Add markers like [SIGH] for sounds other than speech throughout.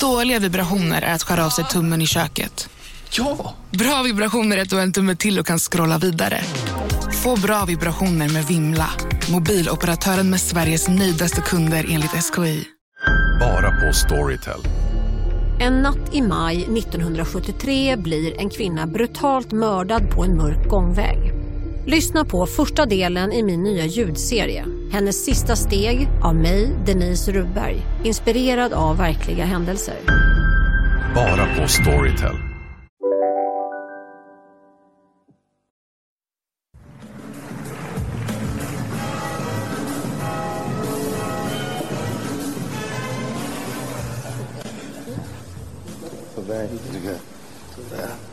Dåliga vibrationer är att skära av sig tummen i köket. Ja! Bra vibrationer är att du har en tumme till och kan scrolla vidare. Få bra vibrationer med Vimla. Mobiloperatören med Sveriges nöjdaste kunder enligt SKI. Bara på Storytel. En natt i maj 1973 blir en kvinna brutalt mördad på en mörk gångväg. Lyssna på första delen i min nya ljudserie. Hennes sista steg av mig, Denise Rubberg. Inspirerad av verkliga händelser. Bara på Storytel.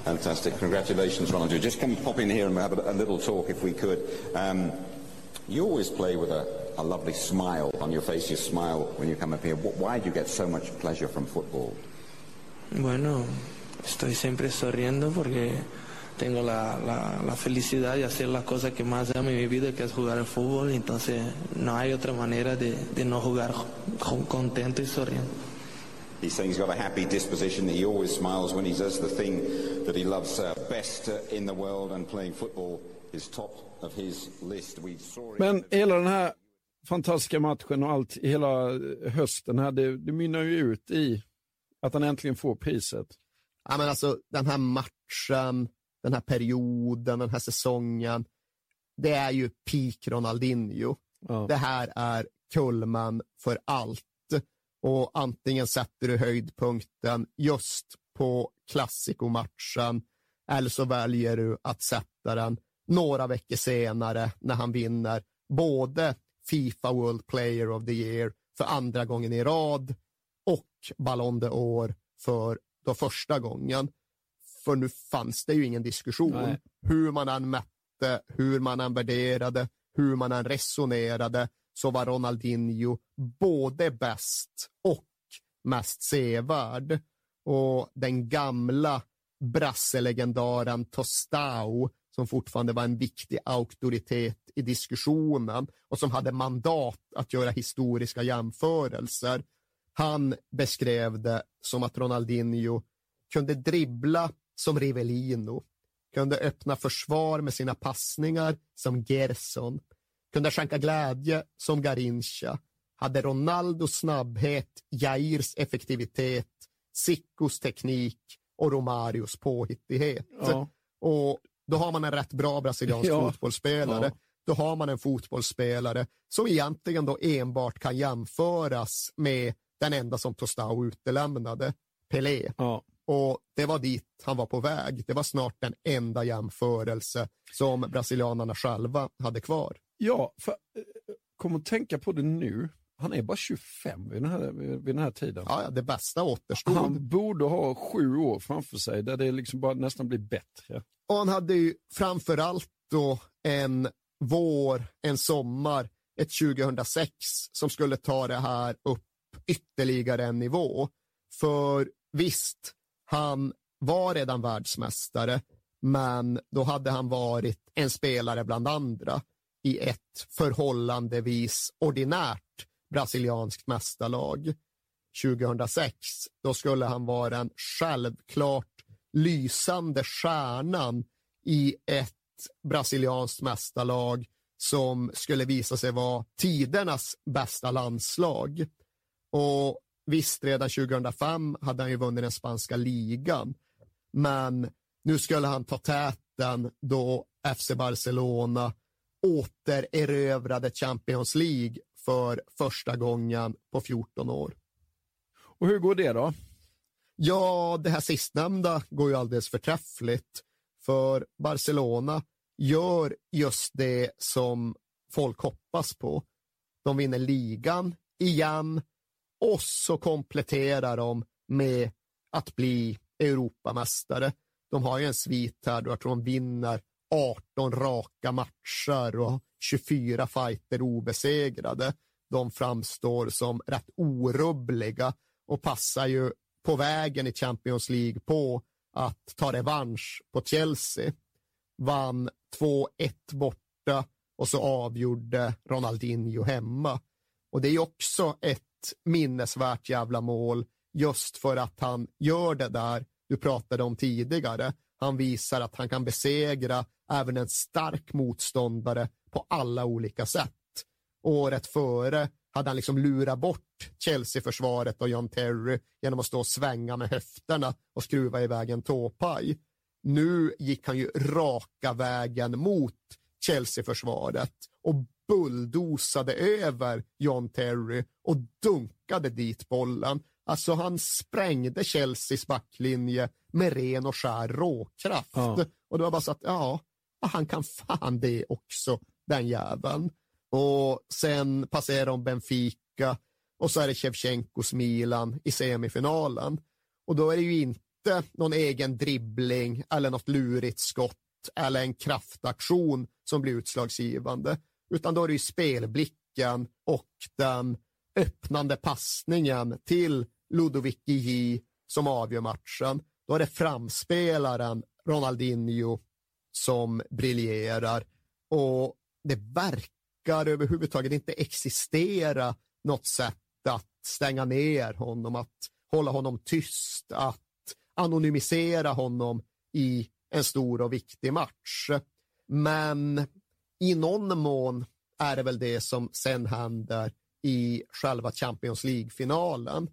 Fantastic. Congratulations. You just come pop in here and have a, a little talk if we could. Um, you always play with a, a lovely smile on your face. You smile when you come up here. Why do you get so much pleasure from football? Bueno, estoy siempre sonriendo porque tengo la, la, la felicidad de hacer la cosa que más amo en mi vida, que es jugar al fútbol. Entonces no hay otra manera de, de no jugar contento y sonriendo. He's saying he's got a happy disposition. He always smiles when he does the thing that he loves uh, best uh, in the world, and playing football Men hela den här fantastiska matchen och allt, hela hösten här, det, det mynnar ju ut i att han äntligen får priset. Ja, men alltså, den här matchen, den här perioden, den här säsongen, det är ju peak Ronaldinho. Ja. Det här är kulmen för allt. Och antingen sätter du höjdpunkten just på klassikomatchen eller så väljer du att sätta den några veckor senare när han vinner både Fifa World Player of the Year för andra gången i rad och Ballon d'Or för då första gången. För nu fanns det ju ingen diskussion. Nej. Hur man än mätte, hur man än värderade, hur man än resonerade så var Ronaldinho både bäst och mest sevärd. Och den gamla brasselegendaren Tostao som fortfarande var en viktig auktoritet i diskussionen och som hade mandat att göra historiska jämförelser. Han beskrev det som att Ronaldinho kunde dribbla som Rivellino, kunde öppna försvar med sina passningar som Gerson, kunde skänka glädje som Garincha, hade Ronaldos snabbhet, Jairs effektivitet, Sickos teknik och Romarios påhittighet. Ja. Och då har man en rätt bra brasiliansk [LAUGHS] Ja. fotbollsspelare. Ja. Då har man en fotbollsspelare som egentligen då enbart kan jämföras med den enda som Tostao utelämnade, Pelé. Ja. Och det var dit han var på väg. Det var snart den enda jämförelse som brasilianarna själva hade kvar. Ja, för, eh, kom att tänka på det nu. Han är bara 25 vid den här, vid den här tiden. Ja, det bästa återstod. Han borde ha sju år framför sig där det liksom bara nästan blir bättre. Och han hade ju framförallt då en vår, en sommar, ett 2006 som skulle ta det här upp ytterligare en nivå. För visst, han var redan världsmästare, men då hade han varit en spelare bland andra i ett förhållandevis ordinärt brasilianskt mästarlag. 2006, då skulle han vara den självklart lysande stjärnan i ett brasilianskt mästarlag som skulle visa sig vara tidernas bästa landslag. Och visst, redan 2005 hade han ju vunnit den spanska ligan, men nu skulle han ta täten då FC Barcelona återerövrade Champions League för första gången på 14 år. Och hur går det då? Ja, det här sistnämnda går ju alldeles förträffligt. För Barcelona gör just det som folk hoppas på. De vinner ligan igen och så kompletterar de med att bli Europamästare. De har ju en svit här då jag tror de vinner 18 raka matcher och 24 fighter obesegrade. De framstår som rätt orubbliga och passar ju på vägen i Champions League på att ta revansch på Chelsea. Vann 2-1 borta och så avgjorde Ronaldinho hemma. Och det är ju också ett minnesvärt jävla mål just för att han gör det där du pratade om tidigare. Han visar att han kan besegra även en stark motståndare på alla olika sätt. Året före hade han liksom lurat bort Chelsea-försvaret och John Terry genom att stå och svänga med höfterna och skruva iväg en tåpaj. Nu gick han ju raka vägen mot Chelsea-försvaret och bulldosade över John Terry och dunkade dit bollen. Alltså han sprängde Chelseas backlinje med ren och skär råkraft. Ja. Och det var bara så att, ja, han kan fan det också, den jäveln. Och sen passerar de Benfica och så är det Shevchenkos Milan i semifinalen. Och då är det ju inte någon egen dribbling eller något lurigt skott eller en kraftaktion som blir utslagsgivande, utan då är det ju spelblicken och den öppnande passningen till Ludovic J som avgör matchen. Då är det framspelaren Ronaldinho som briljerar och det verkar överhuvudtaget inte existera något sätt att stänga ner honom, att hålla honom tyst, att anonymisera honom i en stor och viktig match. Men i någon mån är det väl det som sen händer i själva Champions League-finalen.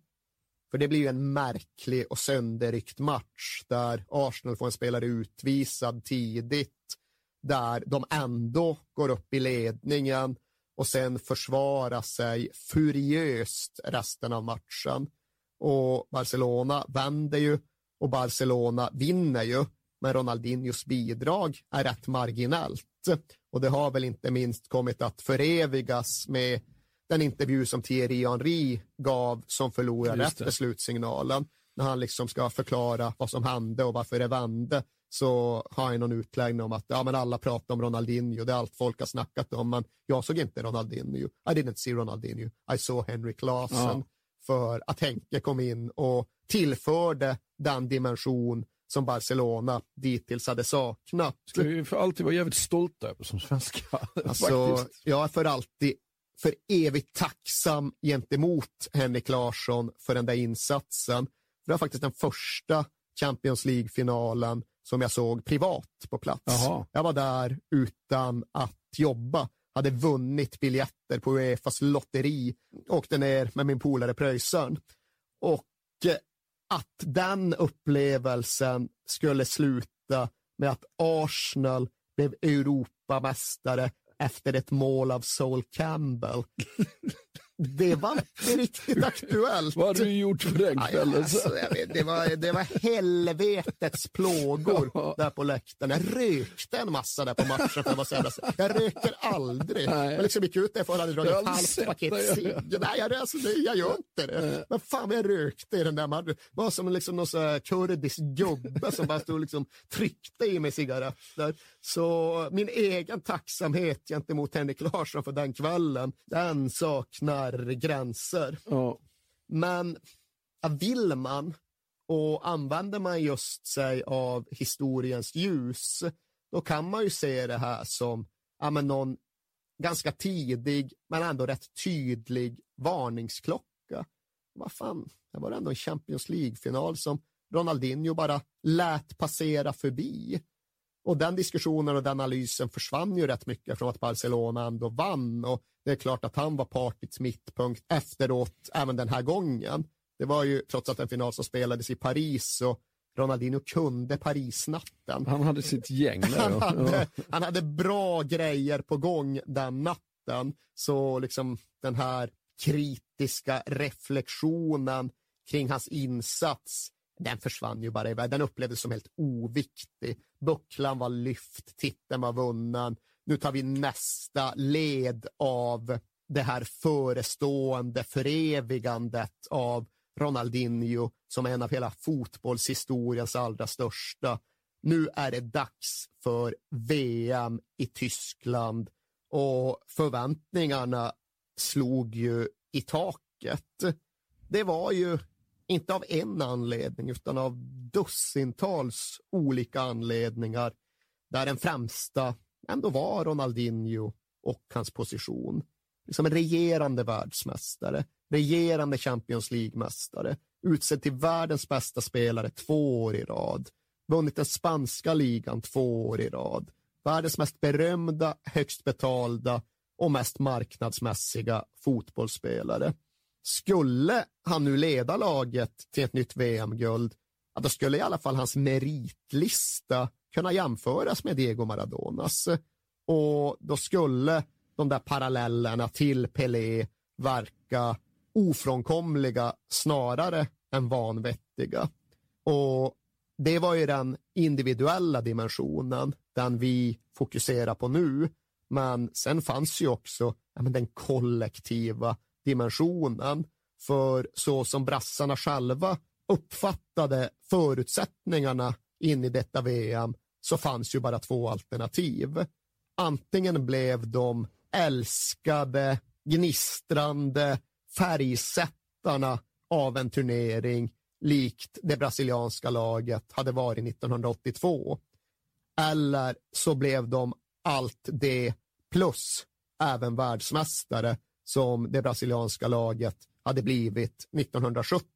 För det blir ju en märklig och sönderryckt match där Arsenal får en spelare utvisad tidigt, där de ändå går upp i ledningen och sen försvarar sig furiöst resten av matchen. Och Barcelona vänder ju och Barcelona vinner ju, men Ronaldinhos bidrag är rätt marginellt. Och det har väl inte minst kommit att förevigas med den intervju som Thierry Henry gav som förlorade efter slutsignalen. När han liksom ska förklara vad som hände och varför det vände så har han någon utläggning om att ja, men alla pratar om Ronaldinho, det är allt folk har snackat om, men jag såg inte Ronaldinho. I didn't see Ronaldinho, I saw Henry Klasen. Ja. För att Henke kom in och tillförde den dimension som Barcelona dittills hade saknat. Ska vi för alltid vara jävligt stolta över som svenskar. [LAUGHS] Alltså, jag är för alltid för evigt tacksam gentemot Henrik Larsson för den där insatsen. Det var faktiskt den första Champions League-finalen som jag såg privat på plats. Jaha. Jag var där utan att jobba, hade vunnit biljetter på Uefas lotteri, åkte ner med min polare Pröjsön. Och eh, att den upplevelsen skulle sluta med att Arsenal blev Europamästare efter ett mål av Sol Campbell. [LAUGHS] Det var inte riktigt aktuellt. Vad har du gjort på den kvällen? Alltså, det, var, det var helvetets plågor ja. där på läktaren. Jag rökte en massa där på matchen. För jag, jag röker aldrig. Nej. Jag liksom gick ut därför och hade dragit ett halvt paket cigg. Nej, jag, alltså, jag gör inte det. Nej. Men fan jag rökte i den där matchen. Det var som liksom någon så kurdisk gubbe som bara stod och liksom tryckte i mig cigaretter. Så min egen tacksamhet gentemot Henrik Larsson för den kvällen, den saknar gränser. Ja. Men vill man och använder man just sig av historiens ljus, då kan man ju se det här som ja, men någon ganska tidig men ändå rätt tydlig varningsklocka. Vad fan, det var ändå en Champions League-final som Ronaldinho bara lät passera förbi. Och den diskussionen och den analysen försvann ju rätt mycket från att Barcelona ändå vann och det är klart att han var partits mittpunkt efteråt även den här gången. Det var ju trots att en final som spelades i Paris och Ronaldinho kunde Parisnatten. Han hade sitt gäng där. [LAUGHS] han, hade, han hade bra grejer på gång den natten. Så liksom den här kritiska reflektionen kring hans insats den försvann ju bara iväg. Den upplevdes som helt oviktig. Bucklan var lyft, titeln var vunnen. Nu tar vi nästa led av det här förestående förevigandet av Ronaldinho som är en av hela fotbollshistoriens allra största. Nu är det dags för VM i Tyskland och förväntningarna slog ju i taket. Det var ju inte av en anledning utan av dussintals olika anledningar där den främsta ändå var Ronaldinho och hans position. Liksom en regerande världsmästare, regerande Champions League-mästare, utsedd till världens bästa spelare två år i rad, vunnit den spanska ligan två år i rad, världens mest berömda, högst betalda och mest marknadsmässiga fotbollsspelare. Skulle han nu leda laget till ett nytt VM-guld, ja, då skulle i alla fall hans meritlista kunna jämföras med Diego Maradonas. Och då skulle de där parallellerna till Pelé verka ofrånkomliga snarare än vanvettiga. Och det var ju den individuella dimensionen, den vi fokuserar på nu. Men sen fanns ju också ja, men den kollektiva dimensionen. För så som brassarna själva uppfattade förutsättningarna in i detta VM så fanns ju bara två alternativ. Antingen blev de älskade, gnistrande färgsättarna av en turnering likt det brasilianska laget hade varit 1982. Eller så blev de allt det plus även världsmästare som det brasilianska laget hade blivit 1970.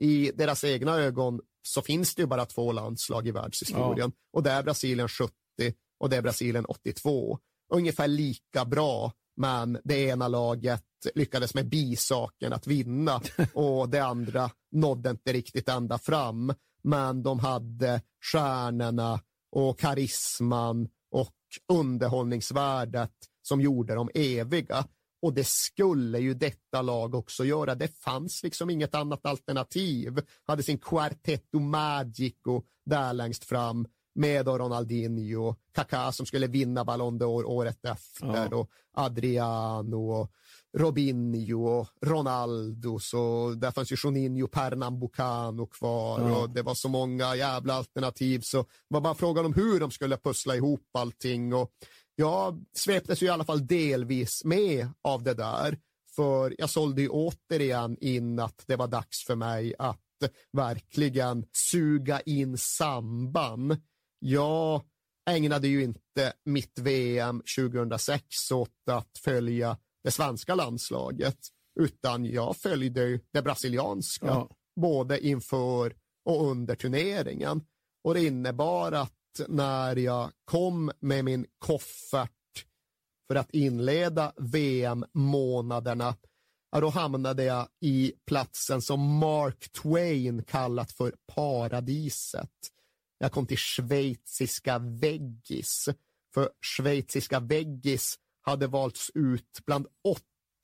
I deras egna ögon så finns det ju bara två landslag i världshistorien ja. och det är Brasilien 70 och det är Brasilien 82. Ungefär lika bra, men det ena laget lyckades med bisaken att vinna [LAUGHS] och det andra nådde inte riktigt ända fram. Men de hade stjärnorna och karisman och underhållningsvärdet som gjorde dem eviga. Och det skulle ju detta lag också göra. Det fanns liksom inget annat alternativ. Hade sin Quartetto Magico där längst fram med Ronaldinho, Kaká som skulle vinna Ballon d'Or året efter ja. och Adriano och Robinho och Ronaldo, så där fanns ju Juninho Pernambucano kvar ja. och det var så många jävla alternativ så det var bara frågan om hur de skulle pussla ihop allting och jag sveptes ju i alla fall delvis med av det där för jag sålde ju återigen in att det var dags för mig att verkligen suga in samband. Jag ägnade ju inte mitt VM 2006 åt att följa det svenska landslaget, utan jag följde det brasilianska, ja. både inför och under turneringen. Och det innebar att när jag kom med min koffert för att inleda VM-månaderna, ja, då hamnade jag i platsen som Mark Twain kallat för paradiset. Jag kom till schweiziska Veggis, för schweiziska Veggis hade valts ut bland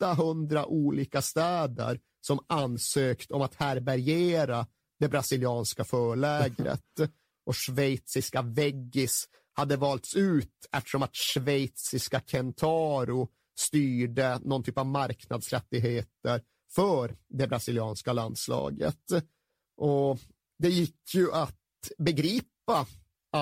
800 olika städer som ansökt om att härbärgera det brasilianska förlägret. [LAUGHS] Och schweiziska Veggis hade valts ut eftersom att schweiziska Kentaro styrde någon typ av marknadsrättigheter för det brasilianska landslaget. Och det gick ju att begripa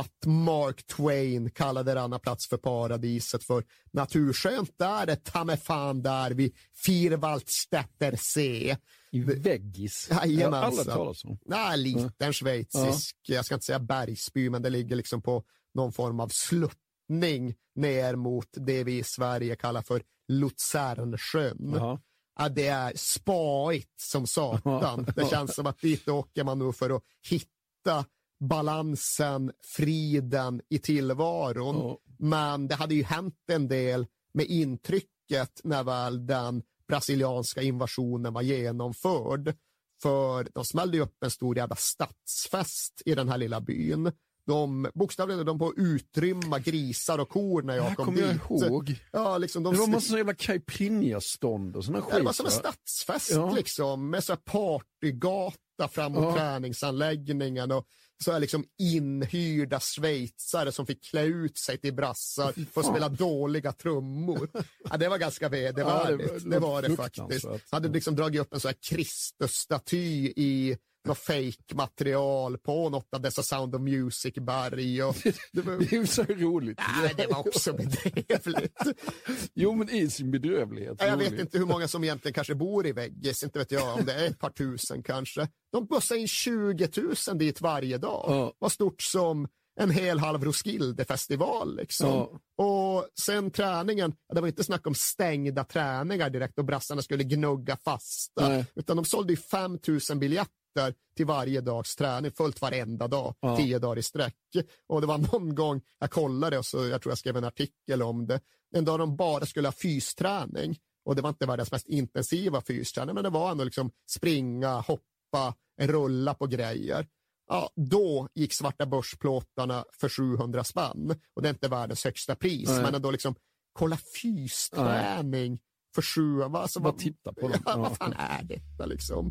att Mark Twain kallade denna plats för paradiset för naturskönt är det ta mig fan där vid Vierwaldstätter See. I Veggis? Jajamensan. Nej, liten ja. schweizisk, ja. jag ska inte säga bergsby, men det ligger liksom på någon form av sluttning ner mot det vi i Sverige kallar för Luzernsjön. Ja. Ja, det är spaigt som satan. [LAUGHS] Det känns som att dit åker man nog för att hitta balansen, friden i tillvaron. Oh. Men det hade ju hänt en del med intrycket när väl den brasilianska invasionen var genomförd. För de smällde upp en stor jävla stadsfest i den här lilla byn. De bokstavligen de på att utrymma grisar och kor när jag kom dit. Jag ihåg. Ja, liksom de... Det var massa jävla caipirinha-stånd och sådana skit. Ja, det var som en stadsfest ja. liksom, med så partygata fram mot ja. träningsanläggningen och så är liksom inhyrda schweizare som fick klä ut sig till brassar för att spela dåliga trummor. [LAUGHS] Ja, det var ganska vedervärdigt, ja, det, det, var det faktiskt. Hade liksom dragit upp en sån här Kristus-staty i något fake-material på något av dessa Sound of Music-berg. [LAUGHS] Det, var... det är så roligt. Nej, det var också bedrövligt. [LAUGHS] jo, men i sin bedrövlighet. Jag vet inte hur många som egentligen kanske bor i Veggis, inte vet jag om det är ett par tusen kanske. De bussar in 20 000 dit varje dag. Ja. Vad stort som en hel halv Roskilde-festival. Liksom. Ja. Och sen träningen, det var inte snack om stängda träningar direkt och brassarna skulle gnugga fasta, Nej. utan de sålde ju 5 000 biljetter till varje dags träning, fullt varenda dag, Ja. tio dagar i sträck. Och det var någon gång jag kollade och så, jag tror jag skrev en artikel om det, en dag de bara skulle ha fysträning. Och det var inte världens mest intensiva fysträning, men det var ändå liksom springa, hoppa, rulla på grejer. Ja, då gick svarta börsplåtarna för 700 spänn. Och det är inte världens högsta pris, Nej. men ändå liksom kolla fysträning för sju, va, alltså, Bara vad, titta på dem. Ja, [LAUGHS] Ja. vad fan är detta liksom?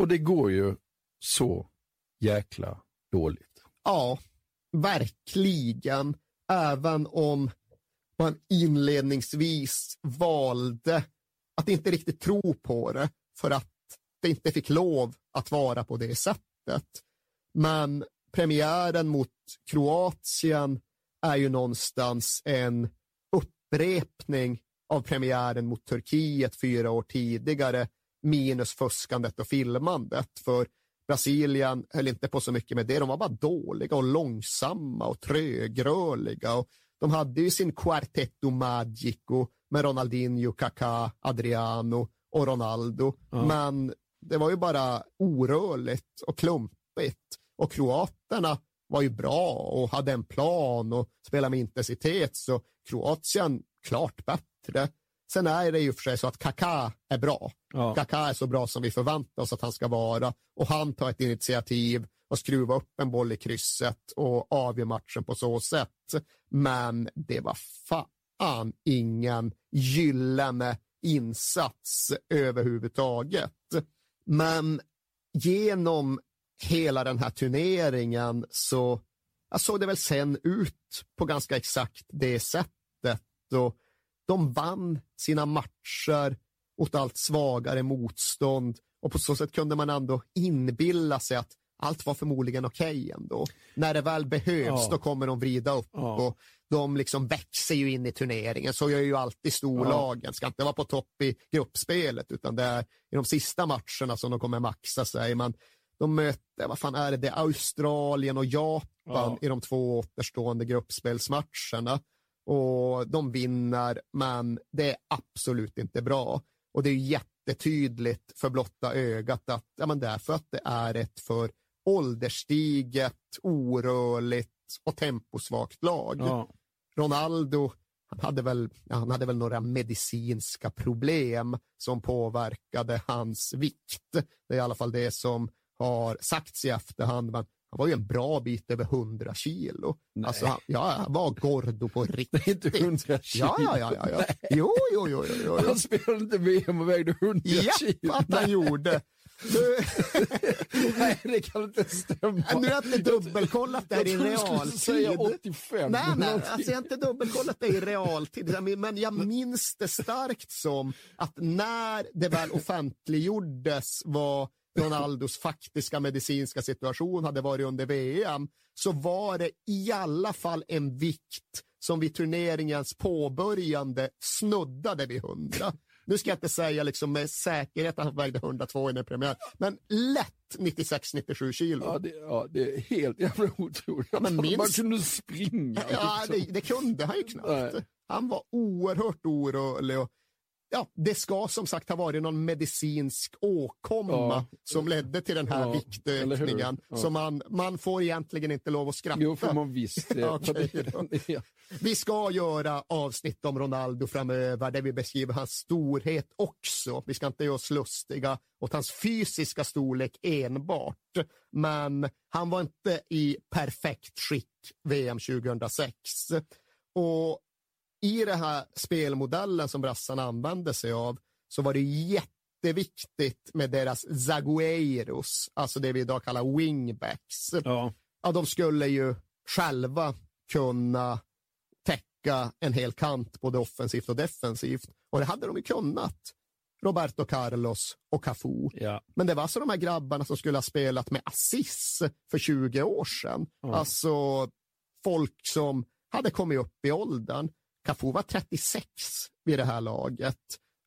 Och det går ju så jäkla dåligt. Ja, verkligen. Även om man inledningsvis valde att inte riktigt tro på det för att det inte fick lov att vara på det sättet. Men premiären mot Kroatien är ju någonstans en upprepning av premiären mot Turkiet fyra år tidigare, minus fuskandet och filmandet. För Brasilien höll inte på så mycket med det, de var bara dåliga och långsamma och trögrörliga. Och de hade ju sin Quartetto Magico med Ronaldinho, Kaká, Adriano och Ronaldo. Ja. Men det var ju bara orörligt och klumpigt. Och kroaterna var ju bra och hade en plan och spelade med intensitet, så Kroatien klart bättre. Sen är det ju för sig så att Kaká är bra. Ja. Kaká är så bra som vi förväntar oss att han ska vara och han tar ett initiativ och skruvar upp en boll i krysset och avgör matchen på så sätt. Men det var fan ingen gyllene insats överhuvudtaget. Men genom hela den här turneringen så jag såg det väl sen ut på ganska exakt det sättet. Och de vann sina matcher mot allt svagare motstånd och på så sätt kunde man ändå inbilla sig att allt var förmodligen okej okay ändå. När det väl behövs Ja. då kommer de vrida upp Ja. och de liksom växer ju in i turneringen. Så gör ju alltid storlagen. Ska inte vara på topp i gruppspelet utan det är i de sista matcherna som de kommer maxa sig. Men de möter, vad fan är det, det är Australien och Japan Ja. i de två återstående gruppspelsmatcherna. Och de vinner, men det är absolut inte bra. Och det är jättetydligt för blotta ögat att ja, men det är för att det är ett för ålderstiget, orörligt och temposvagt lag. Ja. Ronaldo, han hade, väl, han hade väl några medicinska problem som påverkade hans vikt. Det är i alla fall det som har sagts i efterhand, men han var ju en bra bit över 100 kilo. Alltså, han, ja, han var gordo på [LAUGHS] riktigt. Är inte 100 kilo. Ja, ja, ja, ja, ja. Jo, jo, jo, jo, jo. Han spelade inte VM och vägde 100 Japp, kilo. att han gjorde. [LAUGHS] Nej, det kan inte stämma. Nu har jag inte dubbelkollat det här i skulle säga realtid. 85. Nej, nej, alltså jag har inte dubbelkollat det i realtid, men jag minns det starkt som att när det väl offentliggjordes vad Ronaldos faktiska medicinska situation hade varit under VM, så var det i alla fall en vikt som vid turneringens påbörjande snuddade vid 100. Nu ska jag inte säga liksom med säkerhet att han vägde 102 i den premiär, men lätt 96-97 kilo. Ja det, ja, det är helt jävla otroligt. men minst- Man kunde springa. Ja, liksom. det, det kunde han ju knappt. Nej. Han var oerhört orolig. Och, ja, det ska som sagt ha varit någon medicinsk åkomma Ja. som ledde till den här Ja, viktökningen. Ja. Så man, man får egentligen inte lov att skratta. Jo, för man det, [LAUGHS] då. [LAUGHS] det, Vi ska göra avsnitt om Ronaldo framöver där vi beskriver hans storhet också. Vi ska inte göra oss lustiga åt hans fysiska storlek enbart. Men han var inte i perfekt skick VM 2006. Och i den här spelmodellen som brassarna använde sig av så var det jätteviktigt med deras zagueiros, alltså det vi idag kallar wingbacks ja. ja, de skulle ju själva kunna täcka en hel kant både offensivt och defensivt. Och det hade de ju kunnat. Roberto Carlos och Cafu. Ja. Men det var alltså de här grabbarna som skulle ha spelat med Assis för 20 år sedan. Ja. Alltså folk som hade kommit upp i åldern. Cafu var 36 vid det här laget.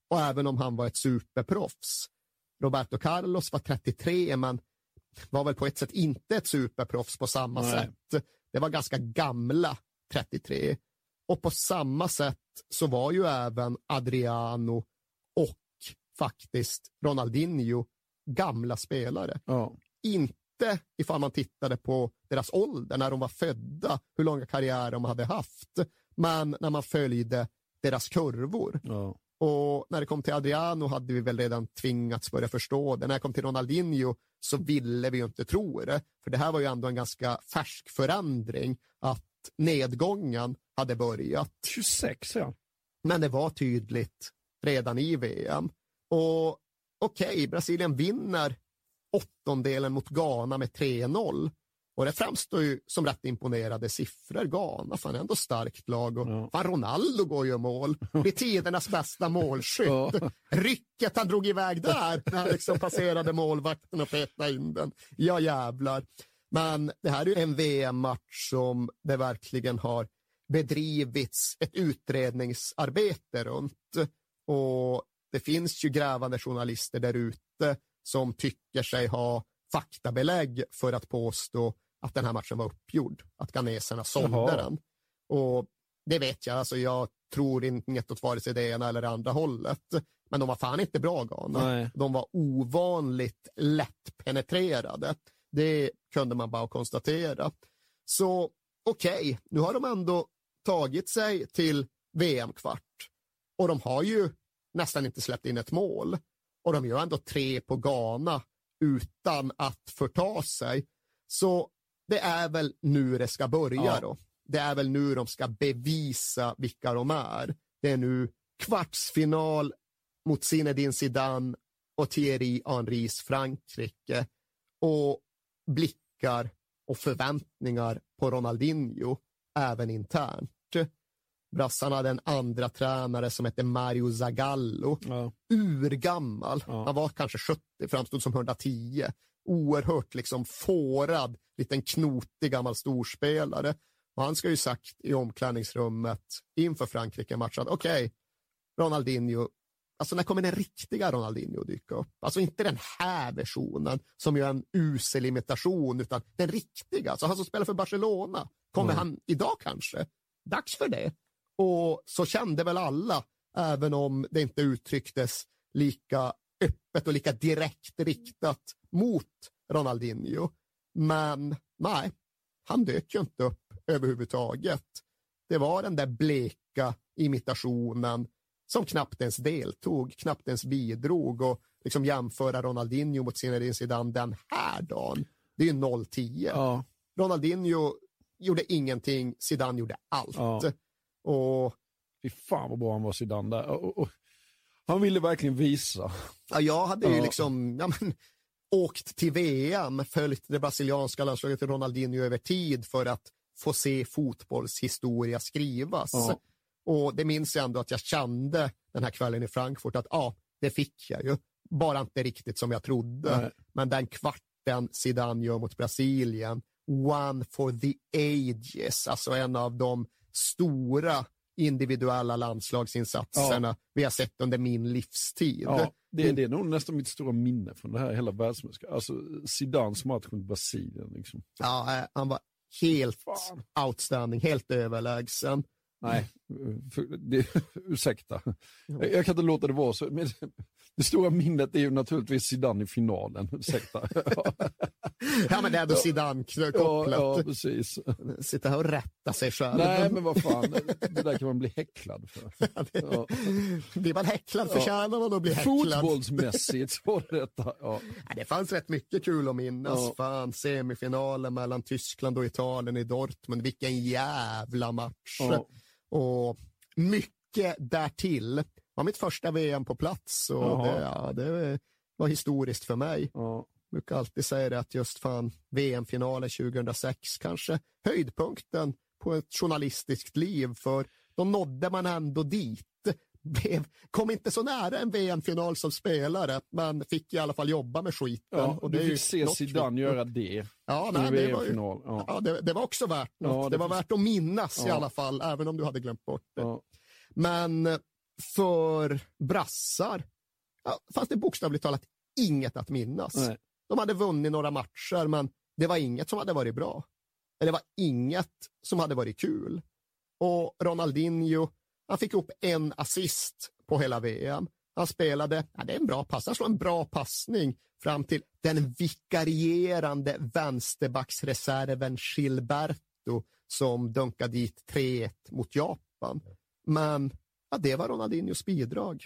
Och även om han var ett superproffs. Roberto Carlos var 33 men var väl på ett sätt inte ett superproffs på samma Nej. sätt. Det var ganska gamla 33. Och på samma sätt så var ju även Adriano och faktiskt Ronaldinho gamla spelare. Ja. Inte ifall man tittade på deras ålder, när de var födda, hur långa karriärer de hade haft, men när man följde deras kurvor. Ja. Och när det kom till Adriano hade vi väl redan tvingats börja förstå det. När det kom till Ronaldinho så ville vi ju inte tro det. För det här var ju ändå en ganska färsk förändring att nedgången hade börjat. 26 ja. Men det var tydligt redan i VM. Och okej, Brasilien vinner åttondelen mot Ghana med 3-0. Och det framstår ju som rätt imponerade siffror. Ghana, fan ändå starkt lag. Och ja. fan Ronaldo går ju mål. Blir tidernas bästa målskytt. Ja. Rycket han drog iväg där när han liksom passerade målvakten och petade in den. Ja jävlar. Men det här är ju en VM-match som det verkligen har bedrivits ett utredningsarbete runt. Och det finns ju grävande journalister där ute som tycker sig ha faktabelägg för att påstå att den här matchen var uppgjord, att ghaneserna sålde Jaha. den. Och det vet jag, alltså jag tror inget åt vare sig det ena eller det andra hållet. Men de var fan inte bra Ghana. Nej. De var ovanligt lättpenetrerade. Det kunde man bara konstatera. Så okej, okay, nu har de ändå tagit sig till VM-kvart och de har ju nästan inte släppt in ett mål och de gör ändå tre på Ghana utan att förta sig. Så det är väl nu det ska börja ja. då. Det är väl nu de ska bevisa vilka de är. Det är nu kvartsfinal mot Zinedine Zidane och Thierry Henrys Frankrike och blickar och förväntningar på Ronaldinho även internt. Brassarna hade en andra tränare som hette Mario Zagallo. Ja. Urgammal. Ja. Han var kanske 70, framstod som 110. Oerhört liksom fårad, liten knotig gammal storspelare. Och han ska ju sagt i omklädningsrummet inför Frankrike-matchen, okej, okay, Ronaldinho, alltså när kommer den riktiga Ronaldinho dyka upp? Alltså inte den här versionen som ju är en usel imitation, utan den riktiga, alltså han som spelar för Barcelona. Kommer mm. han idag kanske? Dags för det. Och så kände väl alla, även om det inte uttrycktes lika öppet och lika direkt riktat mot Ronaldinho. Men nej, han dök ju inte upp överhuvudtaget. Det var den där bleka imitationen som knappt ens deltog, knappt ens bidrog och liksom jämföra Ronaldinho mot Zinedine Zidane den här dagen. Det är ju 0-10. Ja. Ronaldinho gjorde ingenting, Zidane gjorde allt. Ja. Och... Fy fan vad bra han var Zidane där. Och, och, han ville verkligen visa. Ja, jag hade ju liksom ja, men, åkt till VM, följt det brasilianska landslaget till Ronaldinho över tid för att få se fotbollshistoria skrivas. Ja. Och det minns jag ändå att jag kände den här kvällen i Frankfurt att ja, det fick jag ju. Bara inte riktigt som jag trodde. Nej. Men den kvarten Zidane gör mot Brasilien, one for the ages, alltså en av de stora individuella landslagsinsatserna ja. vi har sett under min livstid. Ja, det, det är nog nästan mitt stora minne från det här hela världsmästerskapet. Alltså Zidans match mot Brasilien. Liksom. Ja, eh, han var helt Fan. outstanding, helt överlägsen. Nej, för, det, [LAUGHS] ursäkta. Jag, jag, kan inte låta det vara så. Men det stora minnet är ju naturligtvis Zidane i finalen. Ursäkta. [LAUGHS] ja, men det är då Zidane-kopplat. Ja, ja, precis. Sitta här och rätta sig själv. Nej, men vad fan. Det där kan man bli häcklad för. [LAUGHS] ja, det, ja. Blir man häcklad förtjänar man att bli häcklad. Fotbollsmässigt var detta. Ja. [LAUGHS] det fanns rätt mycket kul att minnas. Ja. Fan, semifinalen mellan Tyskland och Italien i Dortmund. Vilken jävla match. Och mycket därtill. Det var mitt första VM på plats och det, ja, det, var historiskt för mig. Ja. Jag brukar alltid säga det att just fan VM-finalen 2006 kanske höjdpunkten på ett journalistiskt liv för då nådde man ändå dit. Kom inte så nära en VM-final som spelare, men fick i alla fall jobba med skiten. Ja, och du fick se Zidane göra det ja, nej, det, var ju, ja. ja det, det, var också värt något. Ja, det, det var värt att minnas i alla fall, även om du hade glömt bort det. Men för brassar ja, fanns det bokstavligt talat inget att minnas. Nej. De hade vunnit några matcher, men det var inget som hade varit bra. Det var inget som hade varit kul. Och Ronaldinho, han fick upp en assist på hela VM. Han spelade, ja, det är en bra pass, han slår en bra passning fram till den vikarierande vänsterbacksreserven Gilberto som dunkade dit 3-1 mot Japan. Men ja, det var Ronaldinhos bidrag.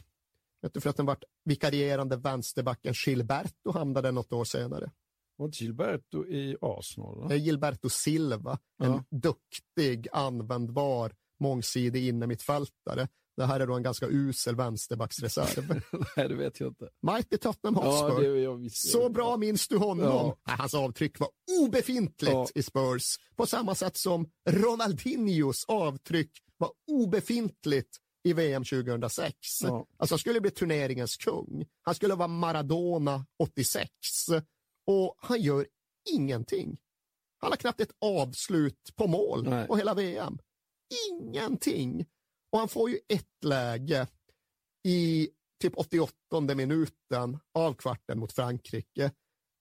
Vet du, för att den vart vikarierande vänsterbacken Gilberto hamnade något år senare. Var Gilberto i Arsenal? Det är Gilberto Silva, en ja. duktig, användbar, mångsidig innermittfältare. Det här är då en ganska usel vänsterbacksreserv. [LAUGHS] Nej, det vet jag inte. Mighty Tottenham Ja, Hotspur. det, jag Så bra minns du honom? Ja. Nej, Hans avtryck var obefintligt Ja. i Spurs. På samma sätt som Ronaldinhos avtryck var obefintligt i VM 2006. Ja. Alltså han skulle bli turneringens kung. Han skulle vara Maradona 86. Och han gör ingenting. Han har knappt ett avslut på mål Nej. på hela VM. Ingenting. Och han får ju ett läge i typ 88 minuten av kvarten mot Frankrike.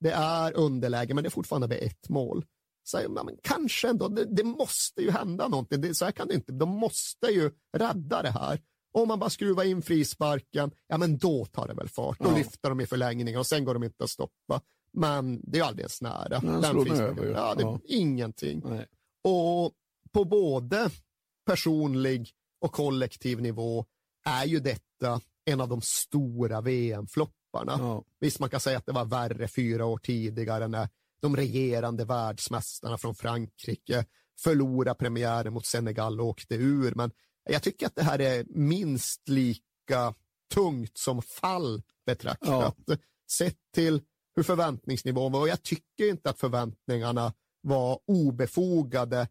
Det är underläge, men det är fortfarande ett mål. Så, ja, men kanske ändå, det, det måste ju hända någonting. Det, så här kan det inte, de måste ju rädda det här. Om man bara skruvar in frisparken, ja men då tar det väl fart. Då Ja. lyfter de i förlängningen och sen går de inte att stoppa. Men det är ju alldeles nära. Men Den frisparken. Ja, det är Ja. ingenting. Nej. Och på både personlig och kollektiv nivå är ju detta en av de stora VM-flopparna. Ja. Visst, man kan säga att det var värre fyra år tidigare när de regerande världsmästarna från Frankrike förlorade premiären mot Senegal och åkte ur. Men jag tycker att det här är minst lika tungt som fall betraktat. Sett till hur förväntningsnivån var. Och jag tycker inte att förväntningarna var obefogade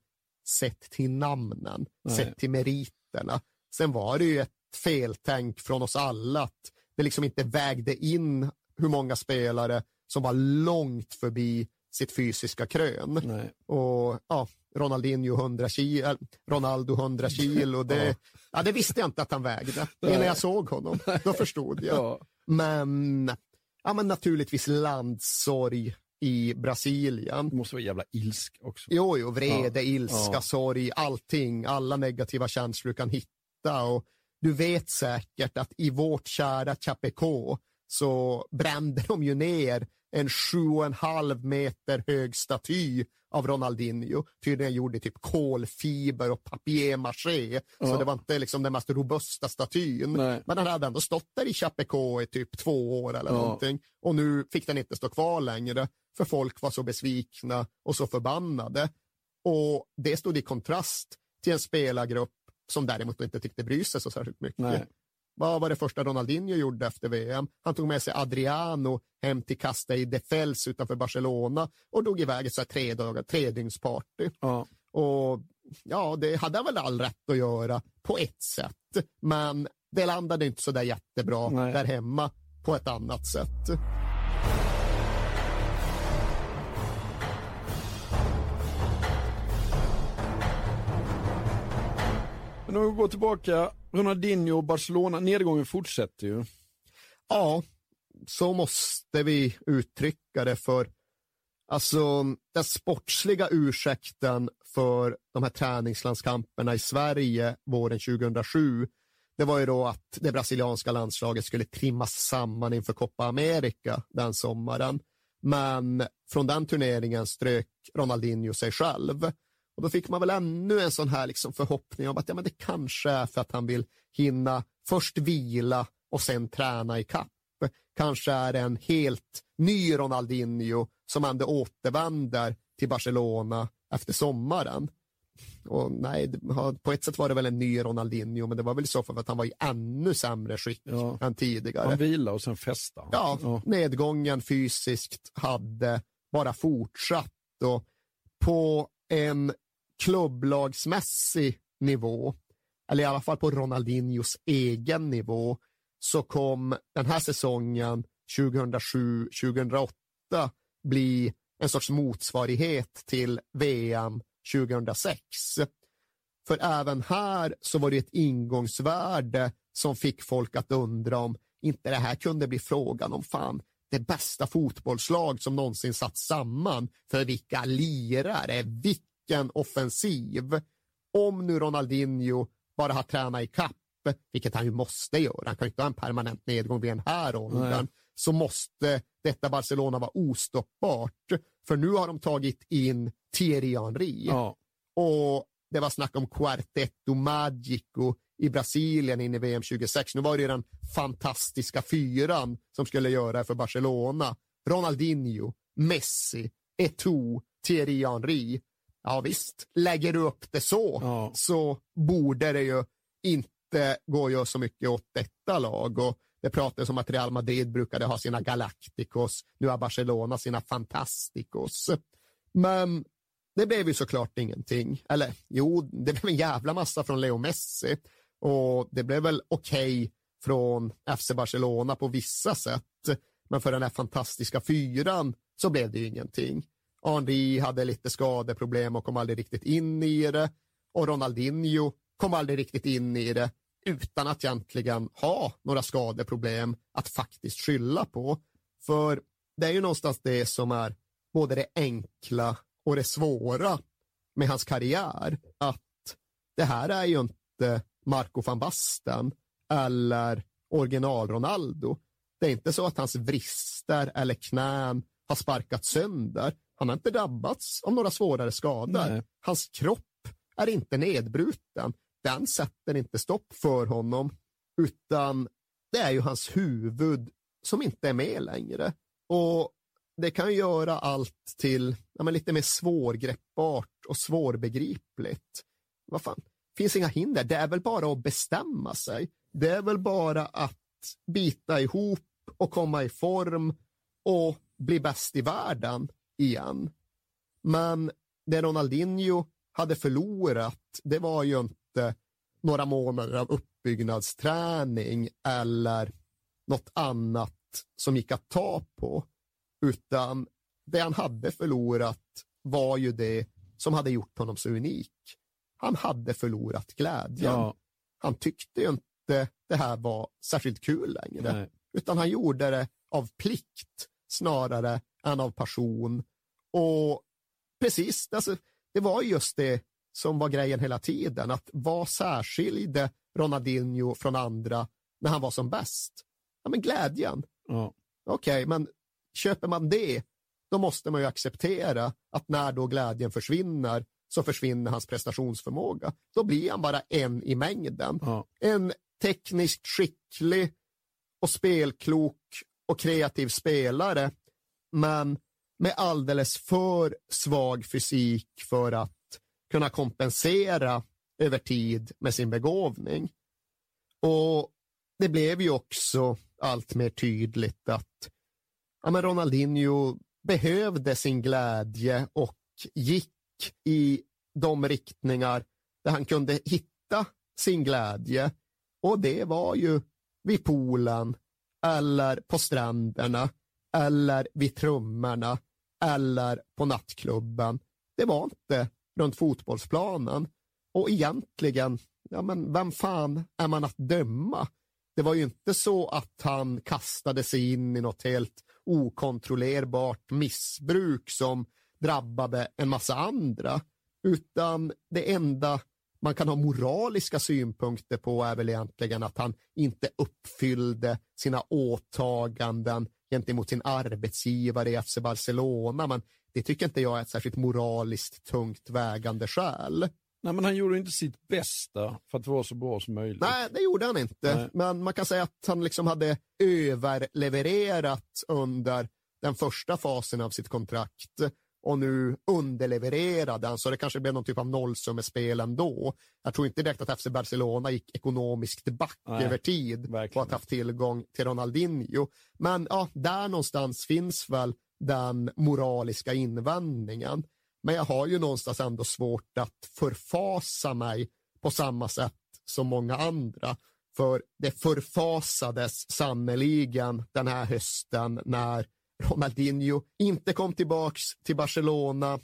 sett till namnen, Nej. sett till meriterna. Sen var det ju ett feltänk från oss alla att det liksom inte vägde in hur många spelare som var långt förbi sitt fysiska krön. Nej. Och ja, Ronaldinho 100 kilo, äh, Ronaldo 100 kilo, det, Ja. ja. det visste jag inte att han vägde. Innan jag såg honom, då förstod jag. Ja. Men, ja, men naturligtvis landsorg i Brasilien. Det måste vara jävla ilsk också. Jo, jo, vrede, Ja. ilska, sorg, allting, alla negativa känslor du kan hitta. Och du vet säkert att i vårt kära Chapecó så brände de ju ner en sju och en halv meter hög staty av Ronaldinho. Tydligen gjord i typ kolfiber och papier-maché. Så Ja. det var inte liksom den mest robusta statyn. Nej. Men den hade ändå stått där i Chapecó i typ två år eller Ja. någonting. Och nu fick den inte stå kvar längre. För folk var så besvikna och så förbannade. Och det stod i kontrast till en spelargrupp som däremot inte tyckte bry sig så särskilt mycket. Nej. Vad var det första Ronaldinho gjorde efter VM? Han tog med sig Adriano hem till Castell de Fels utanför Barcelona och drog iväg ett så här tre, dagar, tre dygns party. Ja. Och ja, det hade han väl all rätt att göra på ett sätt. Men det landade inte så där jättebra Nej. där hemma på ett annat sätt. Men om vi går tillbaka, Ronaldinho och Barcelona, nedgången fortsätter ju. Ja, så måste vi uttrycka det för alltså den sportsliga ursäkten för de här träningslandskamperna i Sverige våren 2007 det var ju då att det brasilianska landslaget skulle trimmas samman inför Copa America den sommaren. Men från den turneringen strök Ronaldinho sig själv. Och då fick man väl ännu en sån här liksom förhoppning om att ja, men det kanske är för att han vill hinna först vila och sen träna i kapp. Kanske är det en helt ny Ronaldinho som ändå återvänder till Barcelona efter sommaren. Och nej, på ett sätt var det väl en ny Ronaldinho, men det var väl så för att han var i ännu sämre skick Ja. än tidigare. Han vilar och sen festar. Ja, ja. nedgången fysiskt hade bara fortsatt och på en klubblagsmässig nivå, eller i alla fall på Ronaldinhos egen nivå, så kom den här säsongen 2007-2008 bli en sorts motsvarighet till VM 2006. För även här så var det ett ingångsvärde som fick folk att undra om inte det här kunde bli frågan om fan det bästa fotbollslag som någonsin satt samman för vilka lirare, vilken offensiv. Om nu Ronaldinho bara har tränat i kapp, vilket han ju måste göra, han kan ju inte ha en permanent nedgång vid den här åldern, så måste detta Barcelona vara ostoppbart. För nu har de tagit in Thierry Henry Ja. och det var snack om Quartetto Magico i Brasilien in i VM 26. Nu var det den fantastiska fyran som skulle göra för Barcelona. Ronaldinho, Messi, Eto'o, Thierry Henry. Ja visst, lägger du upp det så, Ja. så borde det ju inte det går ju så mycket åt detta lag och det pratades om att Real Madrid brukade ha sina Galacticos, nu har Barcelona sina Fantasticos. Men det blev ju såklart ingenting. Eller jo, det blev en jävla massa från Leo Messi och det blev väl okej okay från FC Barcelona på vissa sätt. Men för den här fantastiska fyran så blev det ju ingenting. Henri hade lite skadeproblem och kom aldrig riktigt in i det. Och Ronaldinho kom aldrig riktigt in i det utan att egentligen ha några skadeproblem att faktiskt skylla på. För det är ju någonstans det som är både det enkla och det svåra med hans karriär. Att det här är ju inte Marco van Basten eller original Ronaldo. Det är inte så att hans vrister eller knän har sparkat sönder. Han har inte drabbats av några svårare skador. Nej. Hans kropp är inte nedbruten. Den sätter inte stopp för honom, utan det är ju hans huvud som inte är med längre. Och det kan göra allt till ja, lite mer svårgreppbart och svårbegripligt. Vad fan, finns inga hinder. Det är väl bara att bestämma sig. Det är väl bara att bita ihop och komma i form och bli bäst i världen igen. Men det Ronaldinho hade förlorat, det var ju inte några månader av uppbyggnadsträning eller något annat som gick att ta på, utan det han hade förlorat var ju det som hade gjort honom så unik. Han hade förlorat glädjen. Ja. Han tyckte ju inte det här var särskilt kul längre, Nej. utan han gjorde det av plikt snarare än av passion. Och precis, alltså, det var just det som var grejen hela tiden, att vad särskilde Ronaldinho från andra när han var som bäst? Ja, men glädjen. Ja. Okej, okay, men köper man det, då måste man ju acceptera att när då glädjen försvinner så försvinner hans prestationsförmåga. Då blir han bara en i mängden. Ja. En tekniskt skicklig och spelklok och kreativ spelare, men med alldeles för svag fysik för att kunna kompensera över tid med sin begåvning. Och det blev ju också allt mer tydligt att ja, men Ronaldinho behövde sin glädje och gick i de riktningar där han kunde hitta sin glädje. Och det var ju vid poolen eller på stränderna eller vid trummorna eller på nattklubben. Det var inte runt fotbollsplanen. Och egentligen, ja men vem fan är man att döma? Det var ju inte så att han kastade sig in i något helt okontrollerbart missbruk som drabbade en massa andra, utan det enda man kan ha moraliska synpunkter på är väl egentligen att han inte uppfyllde sina åtaganden gentemot sin arbetsgivare i FC Barcelona, men det tycker inte jag är ett särskilt moraliskt tungt vägande skäl. Nej, men han gjorde inte sitt bästa för att vara så bra som möjligt. Nej, det gjorde han inte. Nej. Men man kan säga att han liksom hade överlevererat under den första fasen av sitt kontrakt och nu underlevererade han, så det kanske blev någon typ av nollsummespel ändå. Jag tror inte direkt att FC Barcelona gick ekonomiskt back Nej, över tid på att ha haft tillgång till Ronaldinho. Men ja, där någonstans finns väl den moraliska invändningen. Men jag har ju någonstans ändå svårt att förfasa mig på samma sätt som många andra. För det förfasades sannoliken den här hösten när Ronaldinho inte kom tillbaks till Barcelona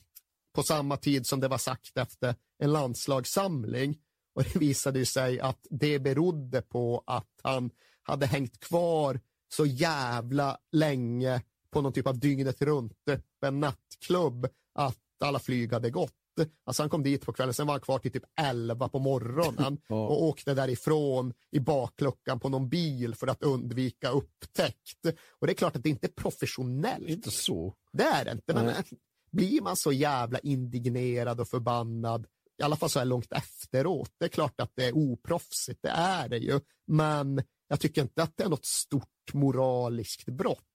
på samma tid som det var sagt efter en landslagssamling. Och det visade sig att det berodde på att han hade hängt kvar så jävla länge på någon typ av dygnet runt öppen nattklubb att alla flyg hade gått. Alltså han kom dit på kvällen, sen var han kvar till typ 11 på morgonen [LAUGHS] och åkte därifrån i bakluckan på någon bil för att undvika upptäckt. Och det är klart att det inte är professionellt. Inte så. Det är det inte, men Nej. blir man så jävla indignerad och förbannad, i alla fall så här långt efteråt, det är klart att det är oproffsigt, det är det ju, men jag tycker inte att det är något stort moraliskt brott.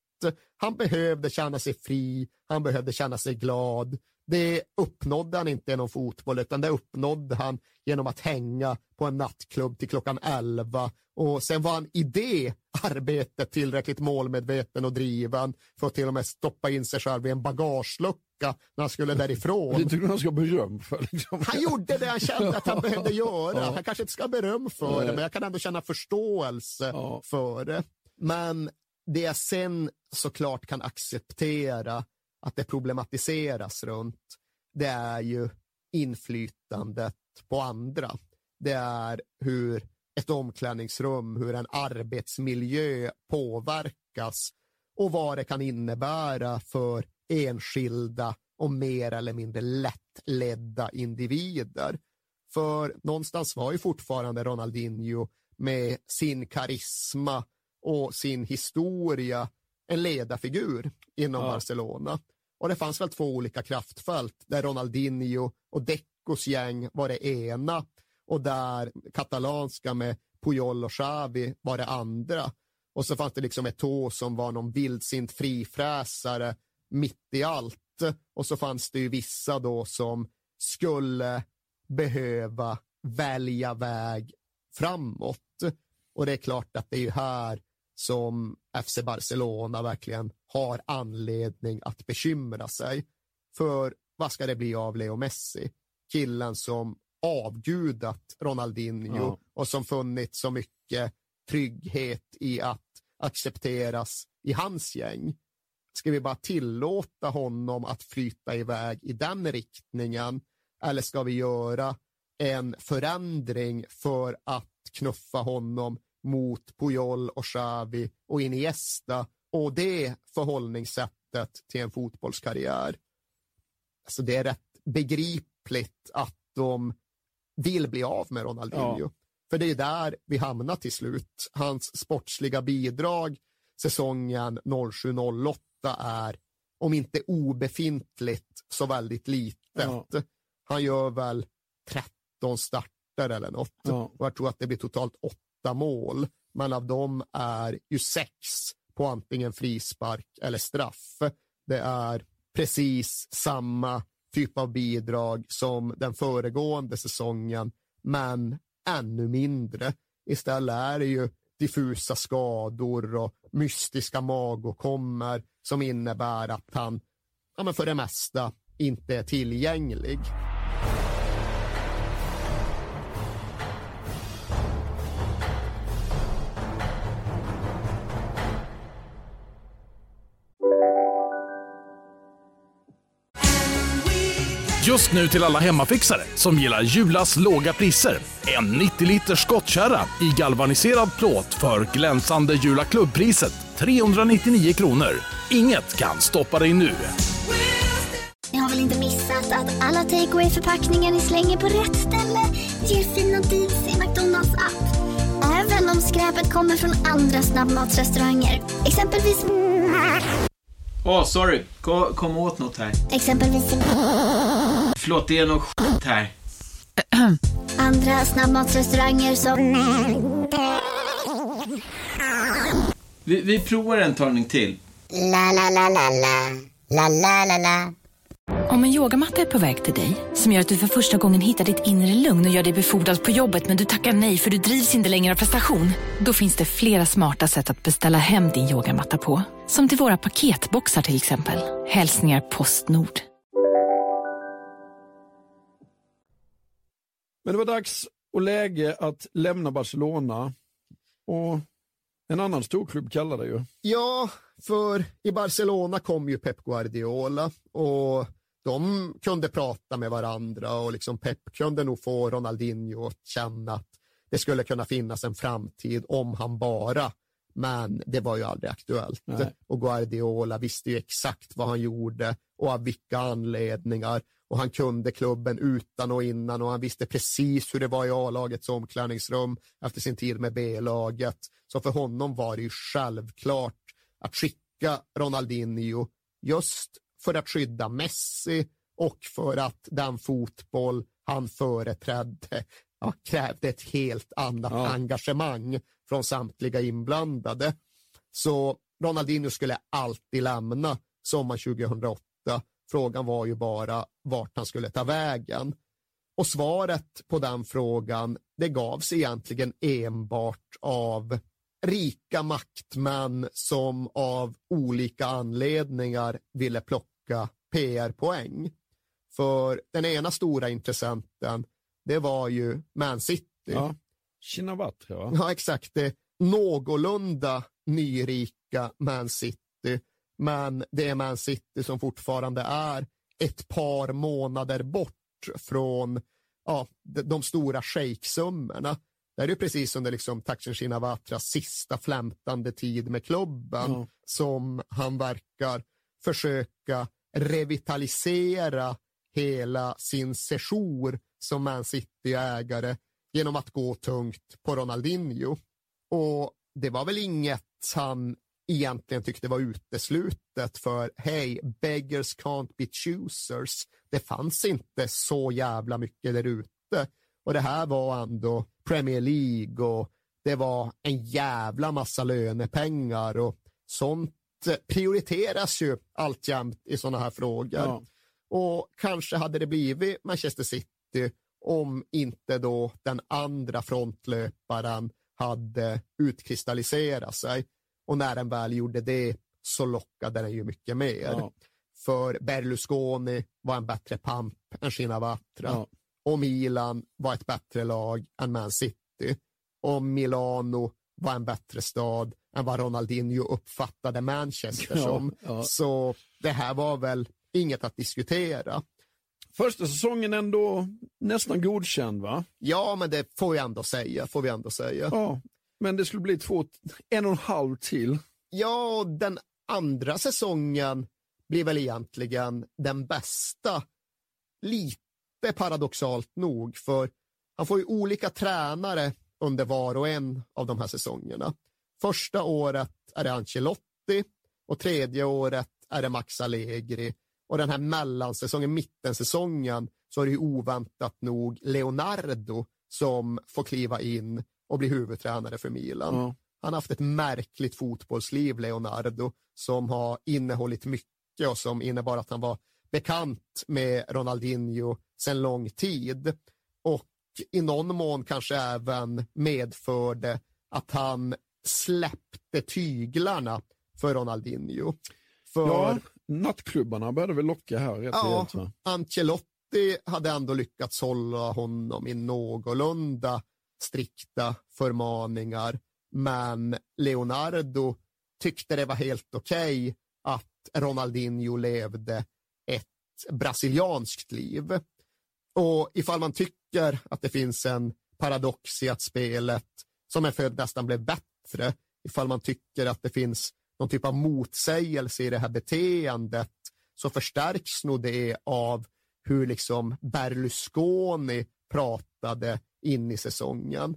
Han behövde känna sig fri, han behövde känna sig glad, det uppnådde han inte genom fotboll, utan det uppnådde han genom att hänga på en nattklubb till klockan 11. Och sen var han i det arbetet tillräckligt målmedveten och driven för att till och med stoppa in sig själv i en bagagelucka när han skulle därifrån. Det tycker han ska beröm för? Liksom. Han gjorde det han kände att han behövde [LAUGHS] göra. Han kanske inte ska beröm för det, men jag kan ändå känna förståelse Ja. för det. Men det jag sen såklart kan acceptera att det problematiseras runt, det är ju inflytandet på andra. Det är hur ett omklädningsrum, hur en arbetsmiljö påverkas och vad det kan innebära för enskilda och mer eller mindre lättledda individer. För någonstans var ju fortfarande Ronaldinho med sin karisma och sin historia en ledarfigur inom Ja. Barcelona. Och det fanns väl två olika kraftfält där Ronaldinho och Decos gäng var det ena och där katalanska med Puyol och Xavi var det andra. Och så fanns det liksom Eto'o som var någon vildsint frifräsare mitt i allt. Och så fanns det ju vissa då som skulle behöva välja väg framåt. Och det är klart att det är ju här som FC Barcelona verkligen har anledning att bekymra sig. För vad ska det bli av Leo Messi? Killen som avgudat Ronaldinho Ja. och som funnit så mycket trygghet i att accepteras i hans gäng. Ska vi bara tillåta honom att flyta iväg i den riktningen eller ska vi göra en förändring för att knuffa honom mot Puyol och Xavi och Iniesta och det förhållningssättet till en fotbollskarriär. Alltså det är rätt begripligt att de vill bli av med Ronaldinho. Ja. För det är där vi hamnar till slut. Hans sportsliga bidrag säsongen 07-08 är, om inte obefintligt, så väldigt litet. Ja. Han gör väl 13 starter eller något. Ja. Och jag tror att det blir totalt åtta mål. Men av dem är ju sex på antingen frispark eller straff. Det är precis samma typ av bidrag som den föregående säsongen, men ännu mindre. Istället är det ju diffusa skador och mystiska magåkommor som innebär att han ja, men för det mesta inte är tillgänglig. Just nu till alla hemmafixare som gillar Julas låga priser. En 90 liters skottkärra i galvaniserad plåt för glänsande Jula klubbpriset 399 kronor. Inget kan stoppa dig nu. Ni har väl inte missat att alla takeaway förpackningar ni slänger på rätt ställe ger fina deals i McDonalds app. Även om skräpet kommer från andra snabbmatsrestauranger. Exempelvis... Åh, sorry. Kom, kom åt något här. Exempelvis... Förlåt, det är något skit här. Andra snabbmatsrestauranger som... Vi, vi provar en talning till. La, la, la, la, la. La, la, la, la. Om en yogamatta är på väg till dig, som gör att du för första gången hittar ditt inre lugn och gör dig befordrad på jobbet men du tackar nej för du drivs inte längre av prestation. Då finns det flera smarta sätt att beställa hem din yogamatta på. Som till våra paketboxar till exempel. Hälsningar Postnord. Men det var dags och läge att lämna Barcelona. Och en annan storklubb kallar det ju. Ja, för i Barcelona kom ju Pep Guardiola och de kunde prata med varandra och liksom Pep kunde nog få Ronaldinho att känna att det skulle kunna finnas en framtid om han bara, men det var ju aldrig aktuellt. Nej. Och Guardiola visste ju exakt vad han gjorde och av vilka anledningar och han kunde klubben utan och innan och han visste precis hur det var i A-lagets omklädningsrum efter sin tid med B-laget. Så för honom var det ju självklart att skicka Ronaldinho just för att skydda Messi och för att den fotboll han företrädde ja, krävde ett helt annat Ja. engagemang från samtliga inblandade. Så Ronaldinho skulle alltid lämna sommaren 2008 Frågan var ju bara vart han skulle ta vägen. Och svaret på den frågan, det gavs egentligen enbart av rika maktmän som av olika anledningar ville plocka PR-poäng. För den ena stora intressenten, det var ju Man City. Ja. Shinawatra, va? Ja, exakt. Det någorlunda nyrika Man City. Men det är Man City som fortfarande är ett par månader bort från ja, de, stora shejksummorna. Det är ju precis under liksom Thaksin Shinawatras sista flämtande tid med klubben Ja. som han verkar försöka revitalisera hela sin sejour som Man City-ägare genom att gå tungt på Ronaldinho. Och det var väl inget han egentligen tyckte var uteslutet för hej, beggars can't be choosers. Det fanns inte så jävla mycket där ute. Och det här var ändå Premier League och det var en jävla massa lönepengar och sånt prioriteras ju alltjämt i sådana här frågor. Ja. Och kanske hade det blivit Manchester City om inte då den andra frontlöparen hade utkristalliserat sig. Och när den väl gjorde det så lockade den ju mycket mer. Ja. För Berlusconi var en bättre pamp än Shinawatra. Ja. Och Milan var ett bättre lag än Man City. Och Milano var en bättre stad än vad Ronaldinho uppfattade Manchester [LAUGHS] Ja, som. ja. Så det här var väl inget att diskutera. Första säsongen ändå nästan godkänd va? Ja, men det får vi ändå säga. Får vi ändå säga. Ja, men det skulle bli två, en och en halv till. Ja, och den andra säsongen blir väl egentligen den bästa. Lite paradoxalt nog, för han får ju olika tränare under var och en av de här säsongerna. Första året är det Ancelotti och tredje året är det Max Allegri. Och den här mellansäsongen, mittensäsongen, så är det ju oväntat nog Leonardo som får kliva in och bli huvudtränare för Milan. Ja. Han har haft ett märkligt fotbollsliv, Leonardo, som har innehållit mycket och som innebar att han var bekant med Ronaldinho sedan lång tid. Och i någon mån kanske även medförde att han släppte tyglarna för Ronaldinho. För Ja, nattklubbarna började väl locka här rätt Ja, rejält? Ancelotti hade ändå lyckats hålla honom i någorlunda strikta förmaningar, men Leonardo tyckte det var helt okej att Ronaldinho levde ett brasilianskt liv. Och ifall man tycker att det finns en paradox i att spelet som är född nästan blev bättre, ifall man tycker att det finns någon typ av motsägelse i det här beteendet, så förstärks nog det av hur liksom Berlusconi pratade in i säsongen.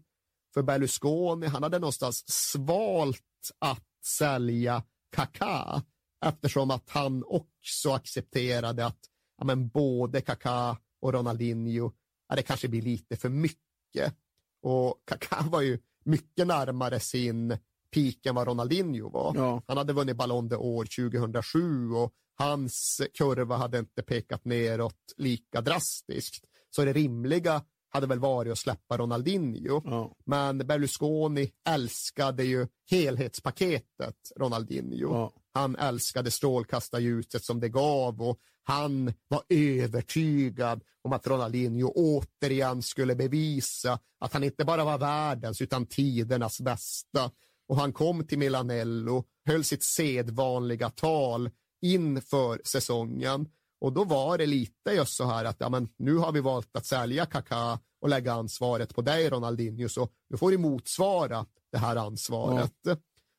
För Berlusconi, han hade någonstans svalt att sälja Kaká eftersom att han också accepterade att ja, men både Kaká och Ronaldinho, ja, det kanske blir lite för mycket. Och Kaká [LAUGHS] var ju mycket närmare sin peak än vad Ronaldinho var. Ja. Han hade vunnit Ballon d'Or 2007 och hans kurva hade inte pekat neråt lika drastiskt. Så det rimliga hade väl varit att släppa Ronaldinho. Ja. Men Berlusconi älskade ju helhetspaketet Ronaldinho. Ja. Han älskade strålkastarljuset som det gav och han var övertygad om att Ronaldinho återigen skulle bevisa att han inte bara var världens utan tidernas bästa. Och han kom till Milanello, höll sitt sedvanliga tal inför säsongen och då var det lite just så här att ja, men nu har vi valt att sälja Kaká och lägga ansvaret på dig Ronaldinho så nu får du motsvara det här ansvaret.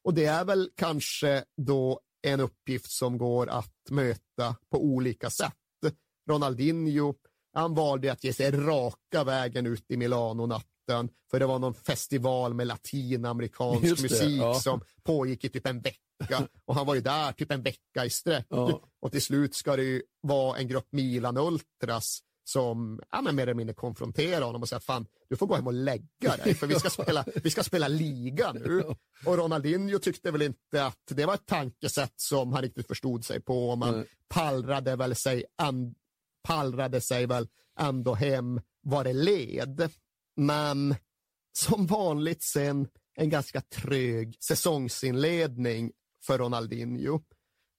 Och det är väl kanske då en uppgift som går att möta på olika sätt. Ronaldinho, han valde att ge sig raka vägen ut i Milano natten för det var någon festival med latinamerikansk det, musik ja. som pågick i typ en vecka och han var ju där typ en vecka i sträck Ja. och till slut ska det ju vara en grupp Milan-ultras som ja, men mer eller mindre konfronterar honom och säger fan, du får gå hem och lägga dig för vi ska [LAUGHS] spela, vi ska spela liga nu. Och Ronaldinho tyckte väl inte att det var ett tankesätt som han riktigt förstod sig på. Man Nej. pallrade väl sig, an, pallrade sig väl ändå hem vad det led. Men som vanligt sen en ganska trög säsongsinledning för Ronaldinho.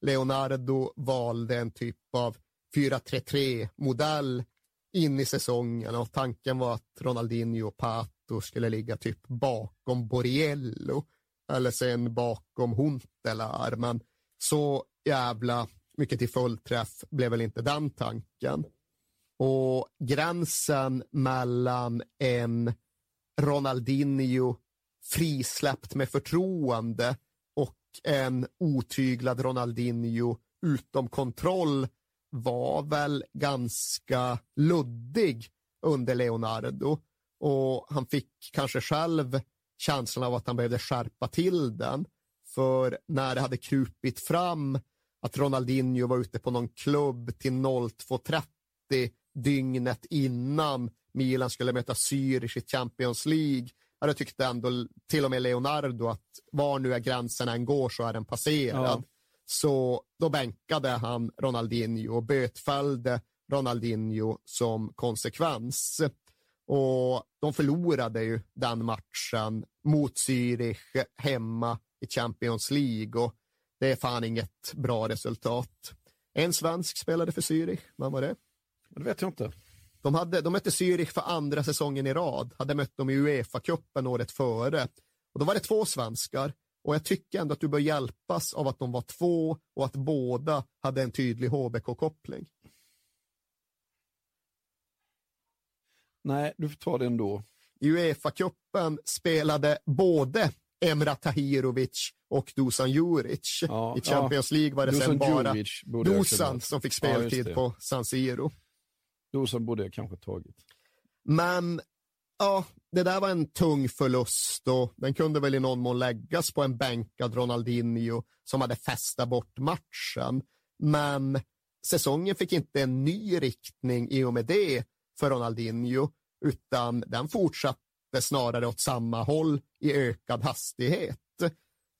Leonardo valde en typ av 4-3-3-modell in i säsongen och tanken var att Ronaldinho och Pato skulle ligga typ bakom Borriello eller sen bakom Huntelaar, men så jävla mycket till fullträff blev väl inte den tanken. Och gränsen mellan en Ronaldinho frisläppt med förtroende en otyglad Ronaldinho utom kontroll var väl ganska luddig under Leonardo och han fick kanske själv känslan av att han behövde skärpa till den. För när det hade krupit fram att Ronaldinho var ute på någon klubb till 02.30 dygnet innan Milan skulle möta Zürich i Champions League, ja, då tyckte ändå till och med Leonardo att var nu är gränsen än går så är den passerad. Ja. Så då bänkade han Ronaldinho och bötfällde Ronaldinho som konsekvens. Och de förlorade ju den matchen mot Zürich hemma i Champions League och det är fan inget bra resultat. En svensk spelade för Zürich, vem var det? Det vet jag inte. De, hade, de mötte Zürich för andra säsongen i rad, hade mött dem i Uefa-cupen året före. Och då var det två svenskar och jag tycker ändå att du bör hjälpas av att de var två och att båda hade en tydlig HBK-koppling. Nej, du får ta det ändå. I Uefa-cupen spelade både Emra Tahirovic och Dusan Juric. Ja, I Champions ja. League var det Dusan sen bara Djuric Dusan som fick Ja, speltid det. på San Siro. Dosan borde jag kanske tagit. Men ja, det där var en tung förlust och den kunde väl i någon mån läggas på en bänkad Ronaldinho som hade festat bort matchen. Men säsongen fick inte en ny riktning i och med det för Ronaldinho, utan den fortsatte snarare åt samma håll i ökad hastighet.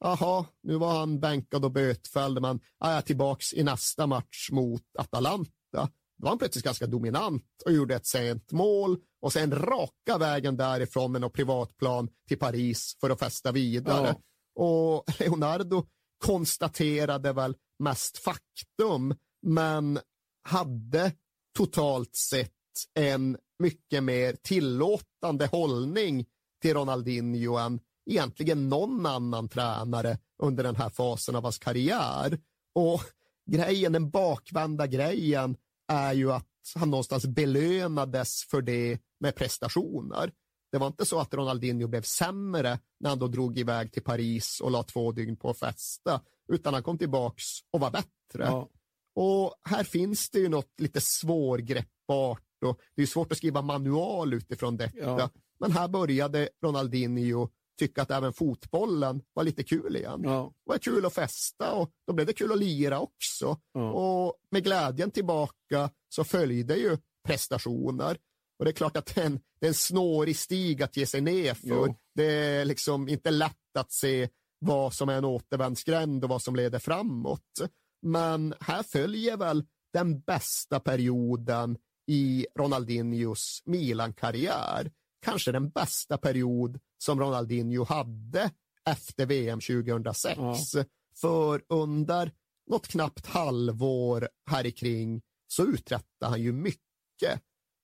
Jaha, nu var han bänkad och bötfälld, men är jag tillbaks i nästa match mot Atalanta. Då var han plötsligt ganska dominant och gjorde ett sent mål och sen raka vägen därifrån med något privatplan till Paris för att festa vidare. Och [LAUGHS] Leonardo konstaterade väl mest faktum, men hade totalt sett en mycket mer tillåtande hållning till Ronaldinho än egentligen någon annan tränare under den här fasen av hans karriär. Och grejen, den bakvända grejen är ju att han någonstans belönades för det med prestationer. Det var inte så att Ronaldinho blev sämre när han då drog iväg till Paris och la två dygn på att festa, utan han kom tillbaks och var bättre. Ja. Och här finns det ju något lite svårgreppbart och det är svårt att skriva manual utifrån detta. Ja. Men här började Ronaldinho tycka att även fotbollen var lite kul igen. Ja. Det var kul att festa och då blev det kul att lira också. Ja. Och med glädjen tillbaka så följde ju prestationer. Och det är klart att det är en, det är en snårig stig att ge sig ner för. Jo. Det är liksom inte lätt att se vad som är en återvändsgränd och vad som leder framåt. Men här följer väl den bästa perioden i Ronaldinhos Milan-karriär. Kanske den bästa period som Ronaldinho hade efter VM 2006. För under något knappt halvår här kring så uträttar han ju mycket.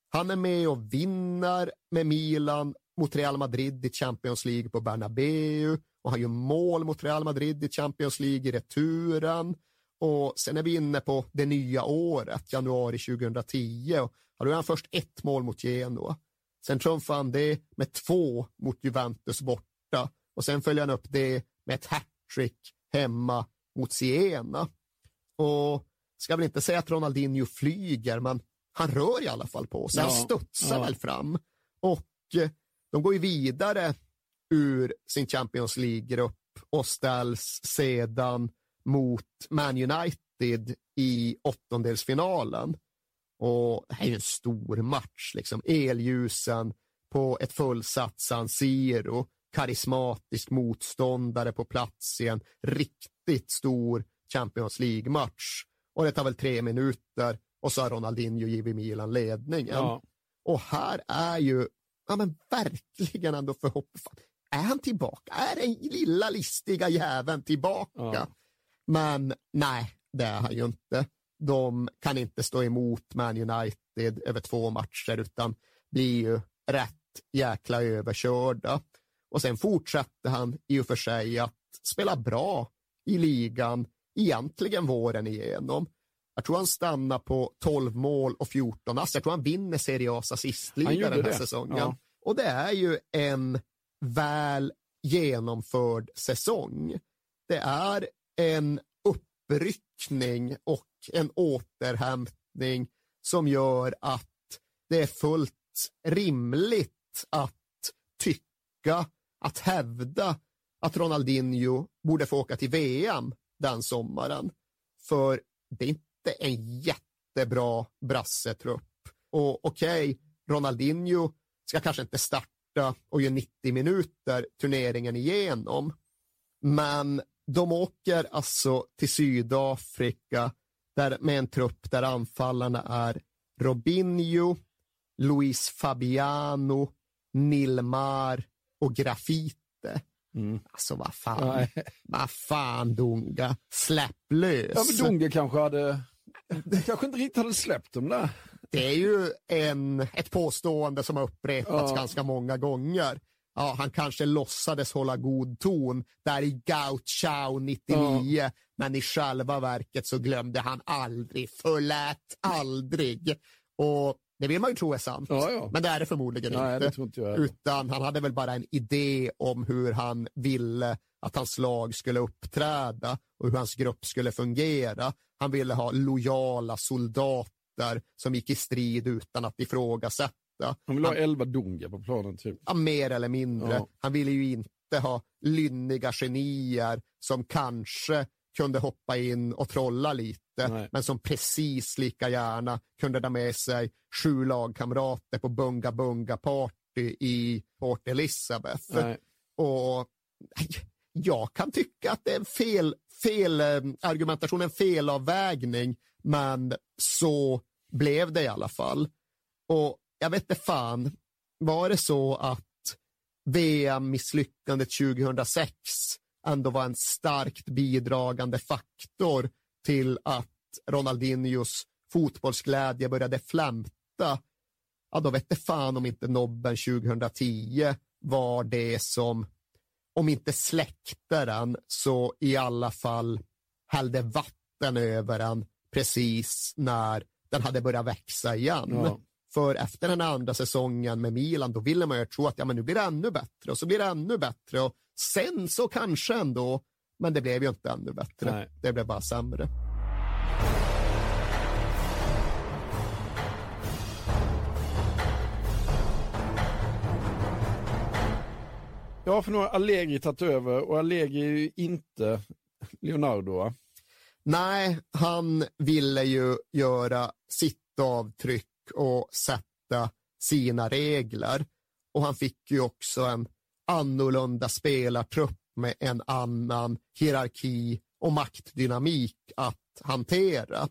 Han är med och vinner med Milan mot Real Madrid i Champions League på Bernabeu och han gör mål mot Real Madrid i Champions League i returen. Och sen är vi inne på det nya året, januari 2010. Och då gör han först ett mål mot Genoa. Sen trumfar han det med två mot Juventus borta och sen följer han upp det med ett hattrick hemma mot Siena. Och ska väl inte säga att Ronaldinho flyger, men han rör i alla fall på sig. Han Ja, studsar ja. väl fram. Och eh, de går ju vidare ur sin Champions League-grupp och ställs sedan mot Man United i åttondelsfinalen. Och det här är ju en stor match, liksom. Elljusen på ett fullsatt San Siro, karismatisk motståndare på plats i en riktigt stor Champions League-match. Och det tar väl tre minuter och så har Ronaldinho givit Milan ledningen. Ja. Och här är ju, ja men verkligen ändå förhoppningsfullt. Är han tillbaka? Är den lilla listiga jäveln tillbaka? Ja. Men nej, det är han ju inte. De kan inte stå emot Man United över två matcher utan blir ju rätt jäkla överkörda. Och sen fortsätter han i och för sig att spela bra i ligan egentligen våren igenom. Jag tror han stannar på 12 mål och 14 ass. Jag tror han vinner Serie A's assistliga den här det. säsongen. Ja. Och det är ju en väl genomförd säsong. Det är en uppryckning och en återhämtning som gör att det är fullt rimligt att tycka, att hävda att Ronaldinho borde få åka till VM den sommaren. För det är inte en jättebra brassetrupp. Och okej, Ronaldinho ska kanske inte starta och göra 90 minuter turneringen igenom. Men de åker alltså till Sydafrika där, med en trupp där anfallarna är Robinho, Luis Fabiano, Nilmar och Grafite. Alltså vad fan, vad fan Dunga, släpp lös. Ja, men Dunge kanske hade, kanske inte riktigt hade släppt dem där. Det är ju en, ett påstående som har upprepats Ja. ganska många gånger. Ja, han kanske låtsades hålla god ton där i Gauchau 99, men i själva verket så glömde han aldrig, förlät aldrig. Och det vill man ju tro är sant, Ja, ja. men det är det förmodligen Nej, inte. det inte. Utan han hade väl bara en idé om hur han ville att hans lag skulle uppträda och hur hans grupp skulle fungera. Han ville ha lojala soldater som gick i strid utan att ifrågasätta. Han vill ha elva Dunge på planen typ. Ja, mer eller mindre. Ja. Han ville ju inte ha lynniga genier som kanske kunde hoppa in och trolla lite, Nej. men som precis lika gärna kunde ta med sig sju lagkamrater på Bunga Bunga Party i Port Elizabeth. Nej. Och jag kan tycka att det är en fel, fel eh, argumentation, en felavvägning, men så blev det i alla fall. Och jag vet inte fan, var det så att VM-misslyckandet 2006 ändå var en starkt bidragande faktor till att Ronaldinhos fotbollsglädje började flämta, ja då vet det fan om inte nobben 2010 var det som, om inte släckte den, så i alla fall hällde vatten över den precis när den hade börjat växa igen. Ja. För efter den andra säsongen med Milan, då ville man ju tro att ja, men nu blir det ännu bättre och så blir det ännu bättre och sen så kanske ändå, men det blev ju inte ännu bättre. Nej. Det blev bara sämre. Ja, för nu har Allegri tagit över och Allegri är ju inte Leonardo. Nej, han ville ju göra sitt avtryck och sätta sina regler. Och han fick ju också en annorlunda spelartrupp med en annan hierarki och maktdynamik att hantera.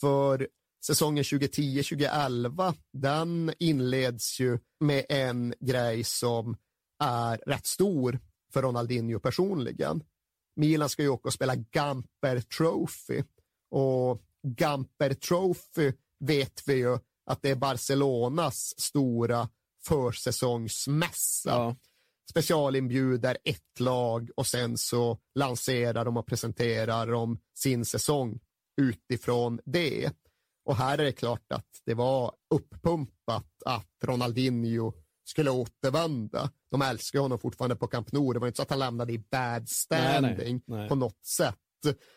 För säsongen 2010-2011, den inleds ju med en grej som är rätt stor för Ronaldinho personligen. Milan ska ju åka och spela Gamper Trophy och Gamper Trophy vet vi ju att det är Barcelonas stora försäsongsmässa. Ja. Specialinbjuder ett lag och sen så lanserar de och presenterar de sin säsong utifrån det. Och här är det klart att det var uppumpat att Ronaldinho skulle återvända. De älskar honom fortfarande på Camp Nou. Det var inte så att han lämnade i bad standing Nej, nej, nej. på något sätt.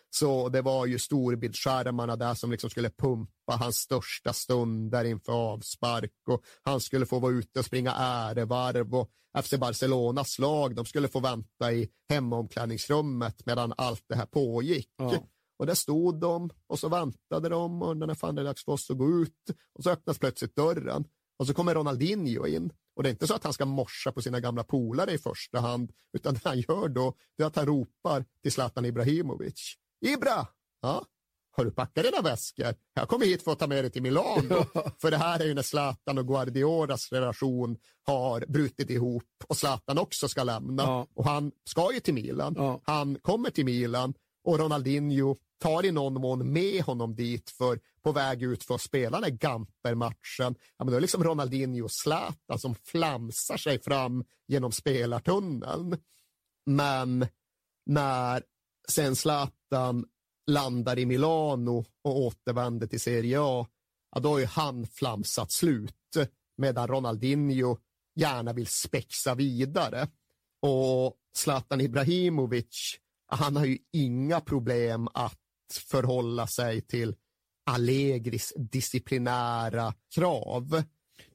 Så det var ju storbildsskärmarna där som liksom skulle pumpa hans största stunder inför avspark och han skulle få vara ute och springa ärevarv och FC Barcelonas lag, de skulle få vänta i hemomklädningsrummet medan allt det här pågick. Ja. Och där stod de och så väntade de och när fan det är dags för oss att gå ut och så öppnas plötsligt dörren och så kommer Ronaldinho in. Och det är inte så att han ska morsa på sina gamla polare i första hand, utan det han gör då det är att han ropar till Zlatan Ibrahimovic. Ibra! Ja, har du packat dina väskor? Jag kommer hit för att ta med dig till Milano. för det här är ju när Zlatan och Guardiolas relation har brutit ihop och Zlatan också ska lämna. Ja. Och han ska ju till Milan. Ja. Han kommer till Milan och Ronaldinho tar i någon mån med honom dit för på väg ut för att spela den här Gamper-matchen. Ja, men då är det liksom Ronaldinho och Zlatan som flamsar sig fram genom spelartunneln. Men när sen Zlatan landar i Milano och återvänder till Serie A, ja, då har ju han flamsat slut medan Ronaldinho gärna vill spexa vidare. Och Zlatan Ibrahimovic, han har ju inga problem att förhålla sig till Allegris disciplinära krav.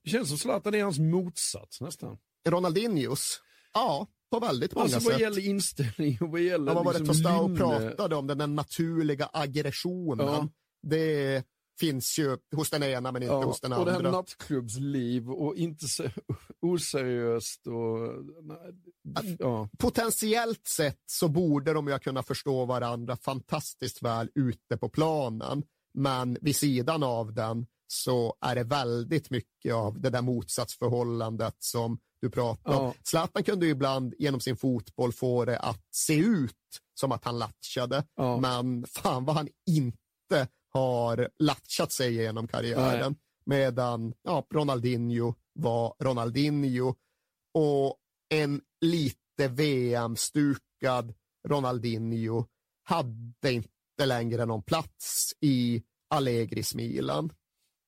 Det känns som Zlatan är hans motsats nästan. Ronaldinhos, ja, på väldigt många Alltså vad sätt. gäller inställning och vad gäller Ja, vad var det liksom Tostao pratade om, den där naturliga aggressionen. Ja. Det finns ju hos den ena men inte Ja, hos den och det andra. här nattklubbsliv och inte så [LAUGHS] oseriöst och... nej, Ja. Potentiellt sett så borde de ju kunna förstå varandra fantastiskt väl ute på planen. Men vid sidan av den så är det väldigt mycket av det där motsatsförhållandet som du pratar om. Ja. Zlatan kunde ibland genom sin fotboll få det att se ut som att han latchade, Ja. men fan vad han inte har latchat sig genom karriären. Medan ja, Ronaldinho var Ronaldinho och en lite VM-stukad Ronaldinho hade inte längre någon plats i Allegris Milan.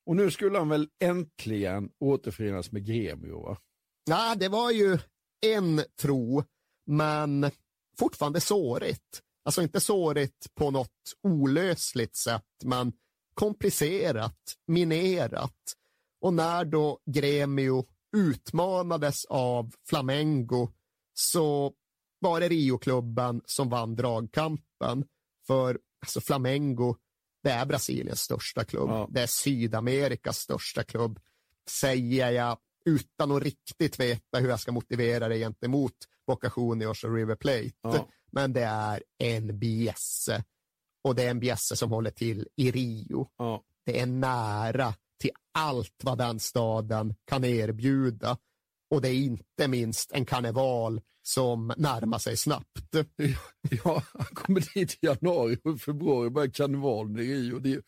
Och nu skulle han väl äntligen återförenas med Gremio va? Nej, det var ju en tro, men fortfarande sårigt. Alltså inte sårigt på något olösligt sätt, men komplicerat, minerat. Och när då Gremio utmanades av Flamengo så var det Rio-klubben som vann dragkampen. För alltså Flamengo, det är Brasiliens största klubb. Ja. Det är Sydamerikas största klubb, säger jag utan att riktigt veta hur jag ska motivera det gentemot Boca Juniors och River Plate. Ja. Men det är en bjässe och det är en bjässe som håller till i Rio. Ja. Det är nära till allt vad den staden kan erbjuda. Och det är inte minst en karneval som närmar sig snabbt. [LAUGHS] Ja, han kommer dit i januari och februari börjar karnevalen i Rio. Det är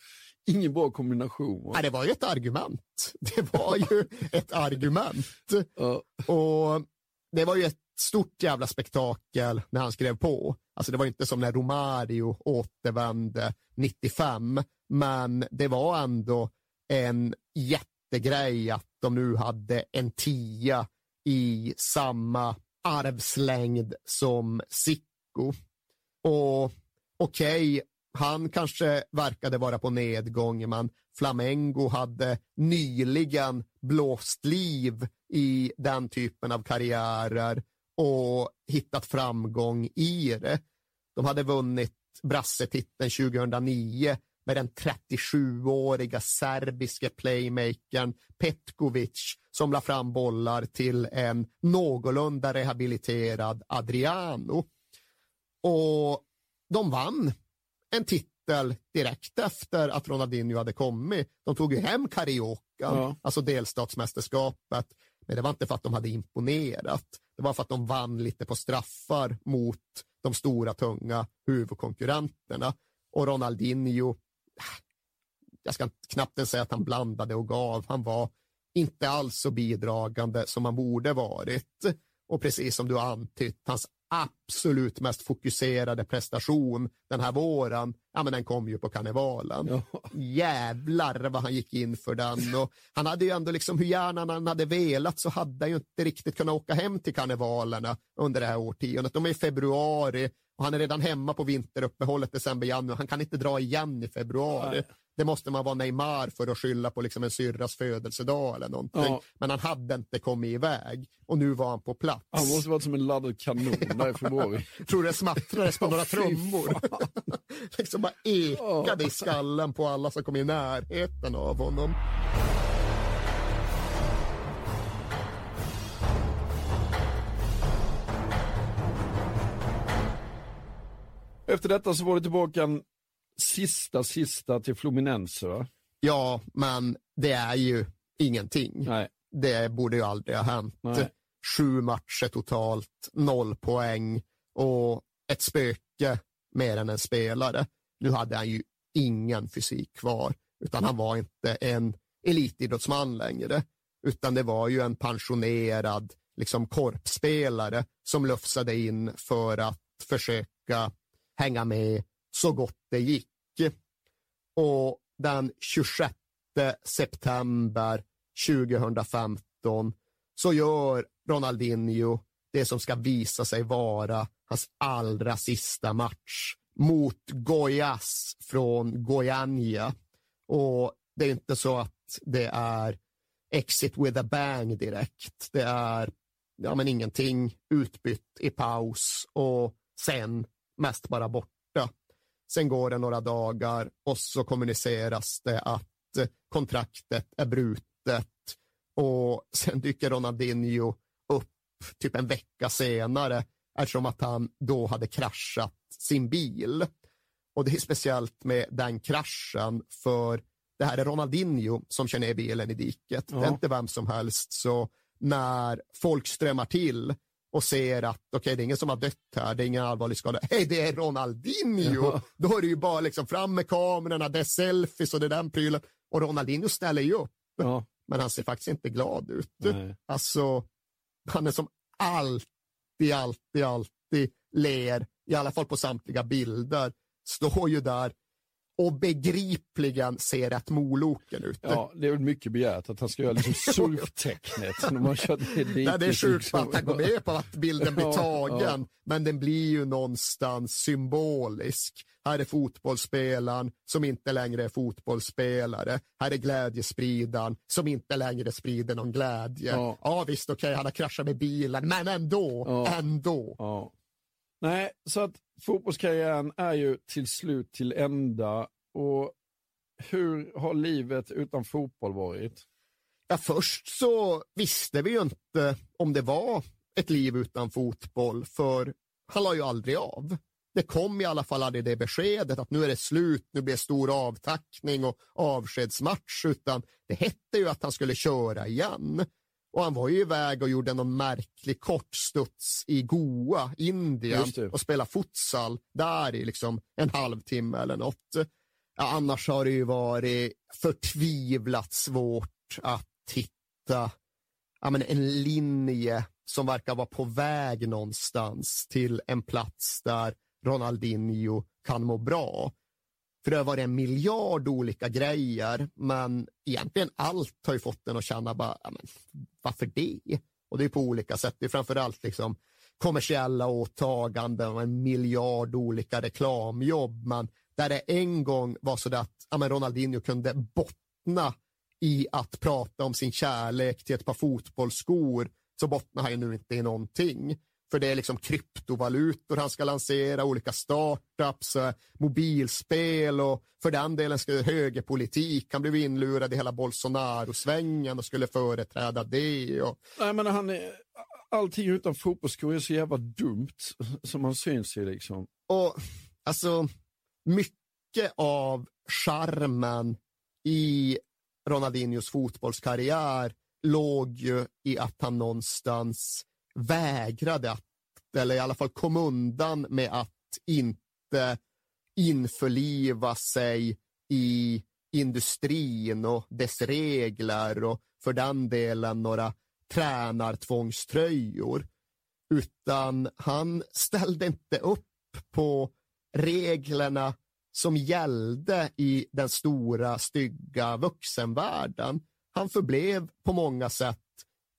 ingen bra kombination. Va? Ja, det var ju ett argument. Det var ju [LAUGHS] ett argument. Ja. Och det var ju ett stort jävla spektakel när han skrev på. Alltså det var inte som när Romario återvände 95, men det var ändå en jättegrej att de nu hade en tia i samma arvslängd som Sicko. Och okej, han kanske verkade vara på nedgång, men Flamengo hade nyligen blåst liv i den typen av karriärer och hittat framgång i det. De hade vunnit brassetiteln 2009 med den 37-åriga serbiske playmakern Petkovic som la fram bollar till en någorlunda rehabiliterad Adriano. Och de vann en titel direkt efter att Ronaldinho hade kommit. De tog ju hem Cariocan, Ja. alltså delstatsmästerskapet, men det var inte för att de hade imponerat. Det var för att de vann lite på straffar mot de stora, tunga huvudkonkurrenterna. Och Ronaldinho, jag ska knappt ens säga att han blandade och gav. Han var inte alls så bidragande som han borde varit. Och precis som du har antytt, hans absolut mest fokuserade prestation den här våren, ja men den kom ju på karnevalen. Ja. Jävlar vad han gick in för den. Och han hade ju ändå liksom, hur gärna han hade velat så hade han ju inte riktigt kunnat åka hem till karnevalerna under det här årtiondet. De är i februari och han är redan hemma på vinteruppehållet december, januari. Han kan inte dra igen i februari. Nej. det måste man vara Neymar för att skylla på liksom en syrras födelsedag eller någonting. Ja. Men han hade inte kommit iväg och nu var han på plats. Han måste varit som en laddad kanon där i februari. [LAUGHS] tror det smattrades på några trummor. [LAUGHS] liksom bara ekade i skallen på alla som kom i närheten av honom. Efter detta så var det tillbaka en sista, sista till Fluminense va? Ja, men det är ju ingenting. Nej. Det borde ju aldrig ha hänt. Nej. Sju matcher totalt, noll poäng och ett spöke mer än en spelare. Nu hade han ju ingen fysik kvar, utan han var inte en elitidrottsman längre, utan det var ju en pensionerad liksom korpspelare som lufsade in för att försöka hänga med så gott det gick. Och den 26 september 2015 så gör Ronaldinho det som ska visa sig vara hans allra sista match mot Goyas från Goiania. Och det är inte så att det är exit with a bang direkt. Det är ja, men ingenting utbytt i paus och sen mest bara borta. Sen går det några dagar och så kommuniceras det att kontraktet är brutet och sen dyker Ronaldinho upp typ en vecka senare eftersom att han då hade kraschat sin bil. Och det är speciellt med den kraschen för det här är Ronaldinho som kör ner bilen i diket. Det är Ja. inte vem som helst. Så när folk strömmar till och ser att okej, det är ingen som har dött här, det är ingen allvarlig skada. Hej, det är Ronaldinho! Ja. Då är det ju bara liksom fram med kamerorna, det är selfies och det är den prylen. Och Ronaldinho ställer ju upp, Ja. men han ser faktiskt inte glad ut. Nej. Alltså, han är som alltid, alltid, alltid ler, i alla fall på samtliga bilder, står ju där och begripligen ser rätt moloken ut. Ja, det är väl mycket begärt att han ska göra liksom [LAUGHS] surftecknet ner dit. Nej, det är sjukt liksom. att han går med på att bilden blir Ja, tagen, ja. men den blir ju någonstans symbolisk. Här är fotbollsspelaren som inte längre är fotbollsspelare. Här är glädjespridaren som inte längre sprider någon glädje. Ja. Ja, visst, okej, han har kraschat med bilen, men ändå, Ja. ändå. Ja. Nej, så att fotbollskarriären är ju till slut till ända. Och hur har livet utan fotboll varit? Ja, först så visste vi ju inte om det var ett liv utan fotboll, för han la ju aldrig av. Det kom i alla fall aldrig det beskedet att nu är det slut, nu blir det stor avtackning och avskedsmatch, utan det hette ju att han skulle köra igen. Och han var ju iväg och gjorde någon märklig kortstuds i Goa, Indien och spelade futsal där i liksom en halvtimme eller något. Ja, annars har det ju varit förtvivlat svårt att hitta ja, men en linje som verkar vara på väg någonstans till en plats där Ronaldinho kan må bra. För det har varit en miljard olika grejer, men egentligen allt har ju fått den att känna bara, ja, men, varför det? Och det är på olika sätt. Det är framförallt liksom kommersiella åtaganden och en miljard olika reklamjobb, men där det en gång var så att ja, men Ronaldinho kunde bottna i att prata om sin kärlek till ett par fotbollsskor, så bottnar han ju nu inte i någonting. För det är liksom kryptovalutor han ska lansera, olika startups, eh, mobilspel och för den delen ska högerpolitik. Han blev inlurad i hela Bolsonaro-svängen och skulle företräda det. Och, Nej, men han är, allting utan fotbollsskor är så jävla dumt som man syns i liksom. och alltså, mycket av charmen i Ronaldinhos fotbollskarriär låg ju i att han någonstans vägrade att, eller i alla fall kom undan med att inte införliva sig i industrin och dess regler och för den delen några tränartvångströjor. Utan han ställde inte upp på reglerna som gällde i den stora stygga vuxenvärlden. Han förblev på många sätt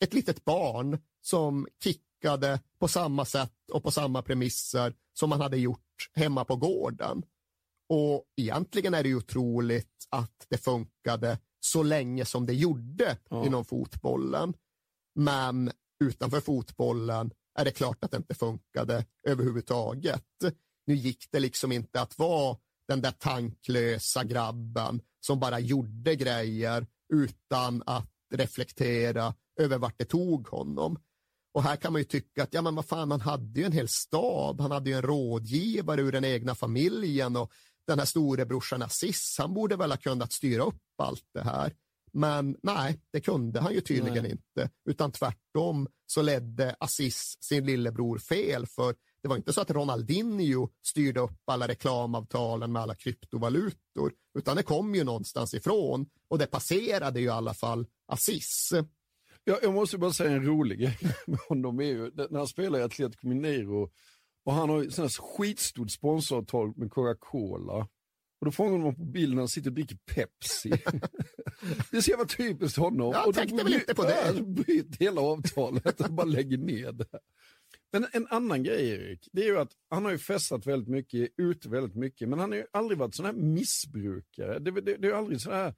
ett litet barn som kickade på samma sätt och på samma premisser som han hade gjort hemma på gården. Och egentligen är det ju otroligt att det funkade så länge som det gjorde Ja. inom fotbollen. Men utanför fotbollen är det klart att det inte funkade överhuvudtaget. Nu gick det liksom inte att vara den där tanklösa grabben som bara gjorde grejer utan att reflektera över vart det tog honom. Och här kan man ju tycka att ja, men vad fan, han hade ju en hel stab, han hade ju en rådgivare ur den egna familjen och den här storebrorsan Aziz, han borde väl ha kunnat styra upp allt det här. Men nej, det kunde han ju tydligen Nej. inte, utan tvärtom så ledde Aziz sin lillebror fel, för det var inte så att Ronaldinho styrde upp alla reklamavtalen med alla kryptovalutor, utan det kom ju någonstans ifrån och det passerade ju i alla fall Aziz. Ja, jag måste bara säga en rolig grej [LAUGHS] med honom. Är ju, när han spelar i Atletico Mineiro och han har här skitstort sponsoravtal med Coca-Cola. Och då fångar man på bilden när han sitter och dricker Pepsi. [LAUGHS] det är så jävla typiskt honom. Jag och då tänkte väl inte på det. [LAUGHS] Han bryter hela avtalet och bara lägger ner det. Men en annan grej Erik, det är ju att han har ju festat väldigt mycket, ute väldigt mycket, men han har ju aldrig varit sån här missbrukare. Det, det, det är ju aldrig sån här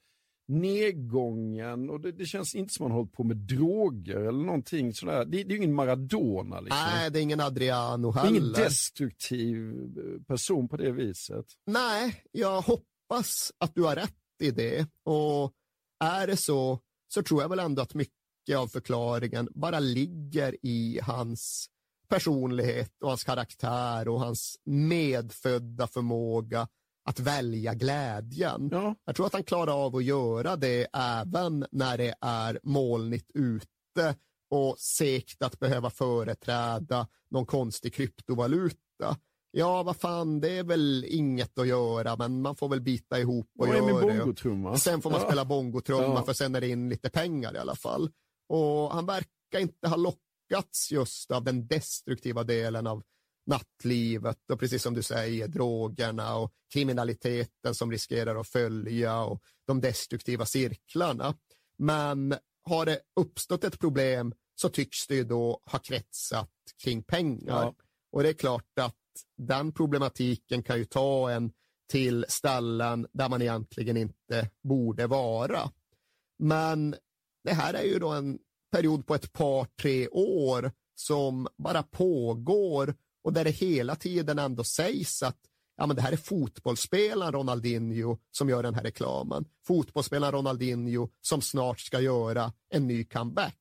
nedgången och det, det känns inte som han har hållit på med droger eller någonting sådär. Det, det är ju ingen Maradona liksom. Nej, det är ingen Adriano det är heller. ingen destruktiv eh, person på det viset. Nej, jag hoppas att du har rätt i det. Och är det så, så tror jag väl ändå att mycket av förklaringen bara ligger i hans personlighet och hans karaktär och hans medfödda förmåga att välja glädjen. Jag tror att han klarar av att göra det även när det är molnigt ute och segt att behöva företräda någon konstig kryptovaluta. Ja, vad fan, det är väl inget att göra, men man får väl bita ihop och göra det. Sen får man Ja. spela bongotrumma Ja. för sen är det in lite pengar i alla fall. Och han verkar inte ha lockats just av den destruktiva delen av nattlivet och precis som du säger, drogerna och kriminaliteten som riskerar att följa och de destruktiva cirklarna. Men har det uppstått ett problem så tycks det ju då ha kretsat kring pengar. Ja. Och det är klart att den problematiken kan ju ta en till ställen där man egentligen inte borde vara. Men det här är ju då en period på ett par, tre år som bara pågår och där det hela tiden ändå sägs att ja, men det här är fotbollsspelaren Ronaldinho som gör den här reklamen. Fotbollsspelaren Ronaldinho som snart ska göra en ny comeback.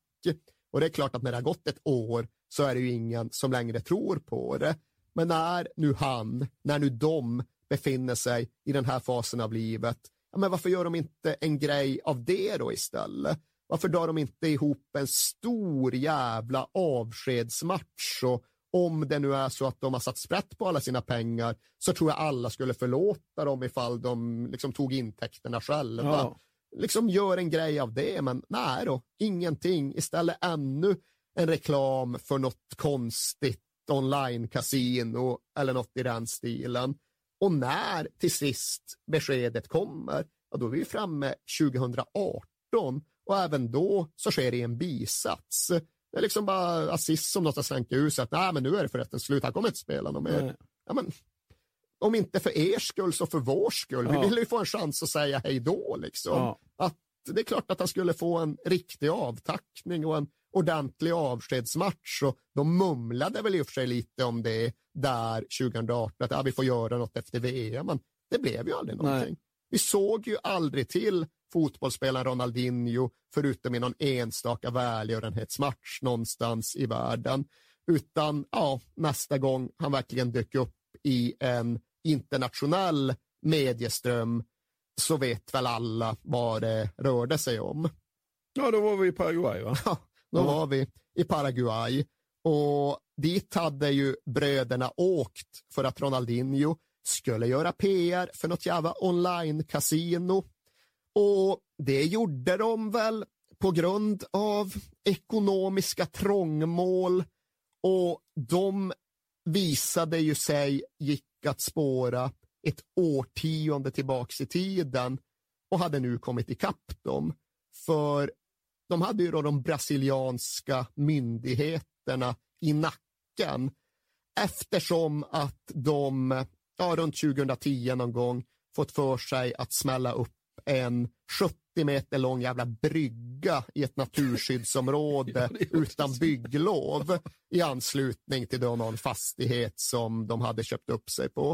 Och det är klart att när det har gått ett år så är det ju ingen som längre tror på det. Men när nu han, när nu de befinner sig i den här fasen av livet, ja, men varför gör de inte en grej av det då istället? Varför drar de inte ihop en stor jävla avskedsmatch och om det nu är så att de har satt sprätt på alla sina pengar så tror jag alla skulle förlåta dem ifall de liksom tog intäkterna själva. Ja. Liksom gör en grej av det, men nej då, ingenting. Istället ännu en reklam för något konstigt online-casino eller något i den stilen. Och när till sist beskedet kommer, ja, då är vi framme 2018 och även då så sker det i en bisats. Det är liksom bara Aziz som något har slängt ur sig att nej, men nu är det förresten slut, han kommer inte spela något mer. Ja, men, om inte för er skull så för vår skull. Ja. Vi vill ju få en chans att säga hej då. Liksom. Ja. Att det är klart att han skulle få en riktig avtackning och en ordentlig avskedsmatch. Och de mumlade väl i och för sig lite om det där 2018, att ja, vi får göra något efter VM, men det blev ju aldrig någonting. Nej. Vi såg ju aldrig till fotbollsspelaren Ronaldinho förutom i någon enstaka välgörenhetsmatch någonstans i världen. Utan ja, nästa gång han verkligen dök upp i en internationell medieström så vet väl alla vad det rörde sig om. Ja, då var vi i Paraguay va? Ja, då Ja. var vi i Paraguay och dit hade ju bröderna åkt för att Ronaldinho skulle göra PR för något jävla online-casino. Och det gjorde de väl på grund av ekonomiska trångmål och de visade ju sig gick att spåra ett årtionde tillbaks i tiden och hade nu kommit ikapp dem. För de hade ju då de brasilianska myndigheterna i nacken eftersom att de ja, runt 2010 någon gång fått för sig att smälla upp en 70 meter lång jävla brygga i ett naturskyddsområde [LAUGHS] utan bygglov i anslutning till då någon fastighet som de hade köpt upp sig på.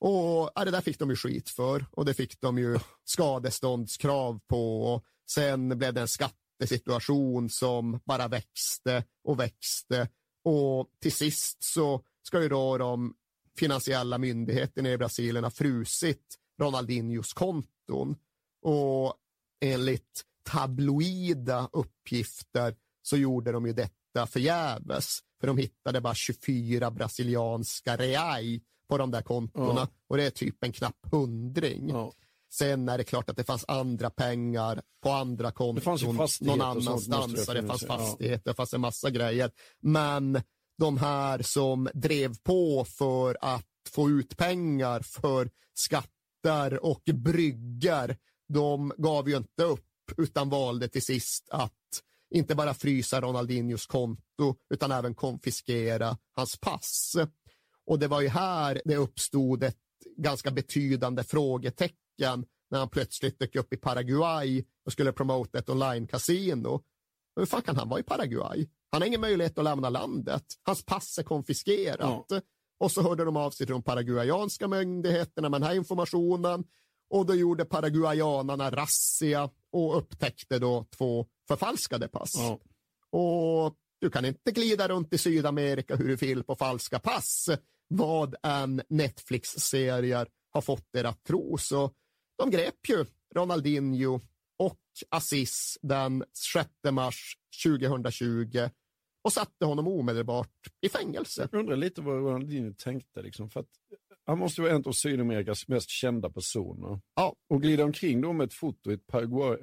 Och ja, det där fick de ju skit för och det fick de ju skadeståndskrav på. Och sen blev det en skattesituation som bara växte och växte och till sist så ska ju då de finansiella myndigheterna i Brasilien ha frusit Ronaldinhos konton och enligt tabloida uppgifter så gjorde de ju detta förgäves. För de hittade bara 24 brasilianska reai på de där kontona Ja. och det är typ en knapp hundring. Ja. Sen är det klart att det fanns andra pengar på andra konton fastigheter någon annanstans. det Det fanns finnas, ja. fastigheter, det fanns en massa grejer. Men de här som drev på för att få ut pengar för skatter och bryggor de gav ju inte upp utan valde till sist att inte bara frysa Ronaldinhos konto utan även konfiskera hans pass. Och det var ju här det uppstod ett ganska betydande frågetecken när han plötsligt dök upp i Paraguay och skulle promota ett online-casino. Hur fan kan han vara i Paraguay? Han har ingen möjlighet att lämna landet. Hans pass är konfiskerat. Och så hörde de av sig till de paraguayanska myndigheterna med den här informationen och då gjorde paraguayanarna razzia och upptäckte då två förfalskade pass. Och du kan inte glida runt i Sydamerika hur du vill på falska pass. Vad en Netflix-serier har fått er att tro. Så de grep ju Ronaldinho och Assis den 6 mars 2020 och satte honom omedelbart i fängelse. Jag undrar lite vad Ronaldinho tänkte. Liksom, för att han måste vara en av Sydamerikas mest kända personer. Ja. Och glida omkring då med ett foto i ett Paraguay,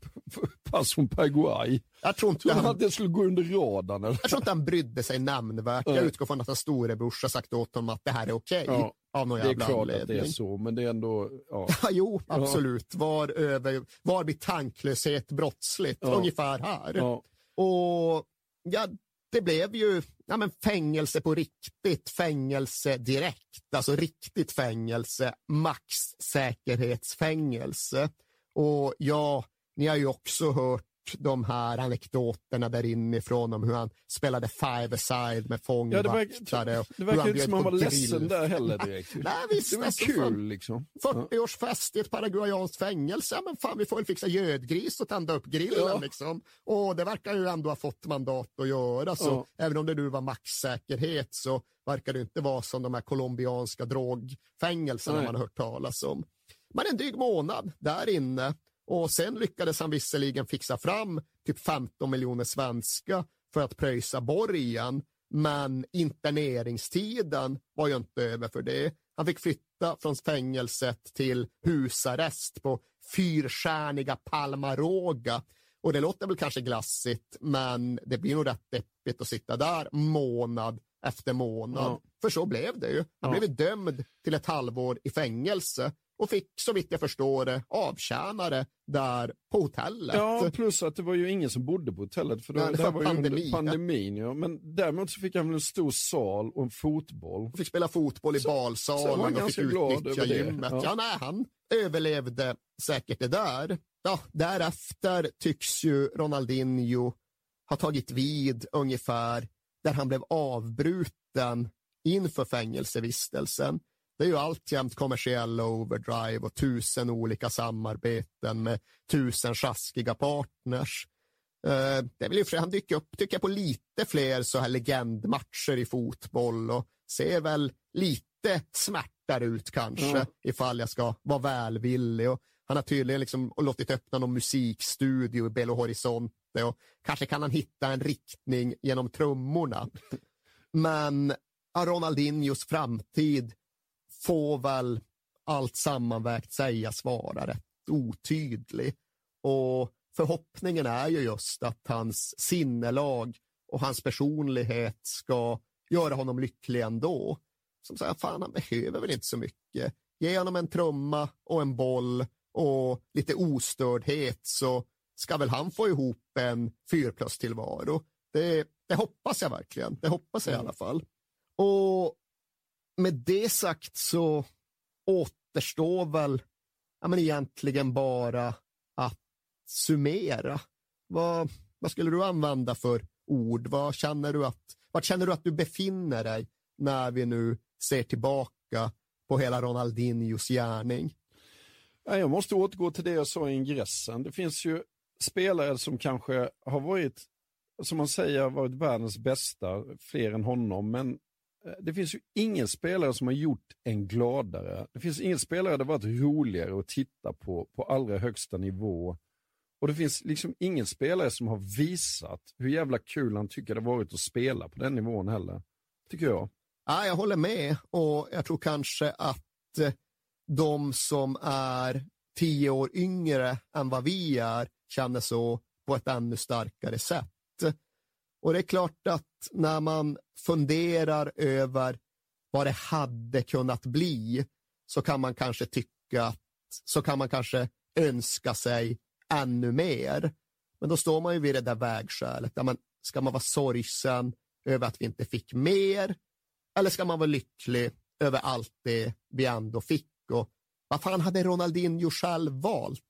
[LAUGHS] pass från Paraguay. Jag tror inte han att det skulle gå under radarn? Eller? Jag tror inte han brydde sig nämnvärt. Jag utgår från att hans storebrorsa sagt åt honom att det här är okej. Ja, Av någon det är klart anledning. att det är så, men det är ändå... Ja. Ja, [LAUGHS] jo, Ja. absolut. Var, över, var blir tanklöshet brottsligt? Ja. Ungefär här. Ja. Och ja, det blev ju ja, men fängelse på riktigt, fängelse direkt, alltså riktigt fängelse, max säkerhetsfängelse. Och ja, ni har ju också hört de här anekdoterna där inifrån om hur han spelade five-a-side med Ja, det fångvaktare. verkar, det verkar inte som han var ledsen grill. där heller direkt. Nej, visst, det var alltså, kul liksom. 40-årsfest i ett paraguayanskt fängelse, ja, men fan vi får väl fixa gödgris och tända upp grillen Ja. liksom. Och det verkar ju ändå ha fått mandat att göra så. Ja. Även om det nu var maxsäkerhet så verkar det inte vara som de här colombianska drogfängelserna Nej. man har hört talas om. Men en dryg månad där inne och sen lyckades han visserligen fixa fram typ 15 miljoner svenska för att pröjsa borgen. Men interneringstiden var ju inte över för det. Han fick flytta från fängelset till husarrest på fyrstjärniga Palmaroga. Och det låter väl kanske glassigt, men det blir nog rätt deppigt att sitta där månad efter månad. Ja. För så blev det ju. Han Ja. blev dömd till ett halvår i fängelse och fick, så vitt jag förstår det, avtjänare där på hotellet. Ja, plus att det var ju ingen som bodde på hotellet. För det, Nej, det var pandemi, pandemin. Ja. Men däremot så fick han en stor sal och en fotboll. fick spela fotboll i Så- så balsalen han och fick utnyttja gymmet. Ja. Ja. nej, han överlevde säkert det där. Ja, därefter tycks ju Ronaldinho ha tagit vid ungefär där han blev avbruten inför fängelsevistelsen. Det är ju alltjämt kommersiella overdrive och tusen olika samarbeten med tusen sjaskiga partners. Eh, det vill ju för han dyker upp, tycker jag, på lite fler så här legendmatcher i fotboll och ser väl lite smärtare ut kanske, Ja. ifall jag ska vara välvillig. Och han har tydligen liksom låtit öppna någon musikstudio i Belo Horizonte och kanske kan han hitta en riktning genom trummorna. [LAUGHS] Men Ronaldinhos framtid får väl allt sammanvägt sägas vara rätt otydlig. Och förhoppningen är ju just att hans sinnelag och hans personlighet ska göra honom lycklig ändå. Som säger, fan han behöver väl inte så mycket. Ge honom en trumma och en boll och lite ostördhet så ska väl han få ihop en fyrplustillvaro. Det, det hoppas jag verkligen. Det hoppas jag i alla fall. Och med det sagt så återstår väl ja, men egentligen bara att summera. Vad, vad skulle du använda för ord? Vad känner du att, vart känner du att du befinner dig när vi nu ser tillbaka på hela Ronaldinhos gärning? Jag måste återgå till det jag sa i ingressen. Det finns ju spelare som kanske har varit, som man säger, varit världens bästa, fler än honom, men Eh, det finns ju ingen spelare som har gjort en gladare. Det finns ingen spelare det varit roligare att titta på, på allra högsta nivå. Och det finns liksom ingen spelare som har visat hur jävla kul han tycker det varit att spela på den nivån heller. Tycker jag. Ja, jag håller med och jag tror kanske att eh, de som är tio år yngre än vad vi är känner så på ett ännu starkare sätt. Och det är klart att när man funderar över vad det hade kunnat bli så kan man kanske tycka att, så kan man kanske önska sig ännu mer. Men då står man ju vid det där vägskälet. Där man, ska man vara sorgsen över att vi inte fick mer? Eller ska man vara lycklig över allt det vi ändå fick? Och vad fan hade Ronaldinho själv valt?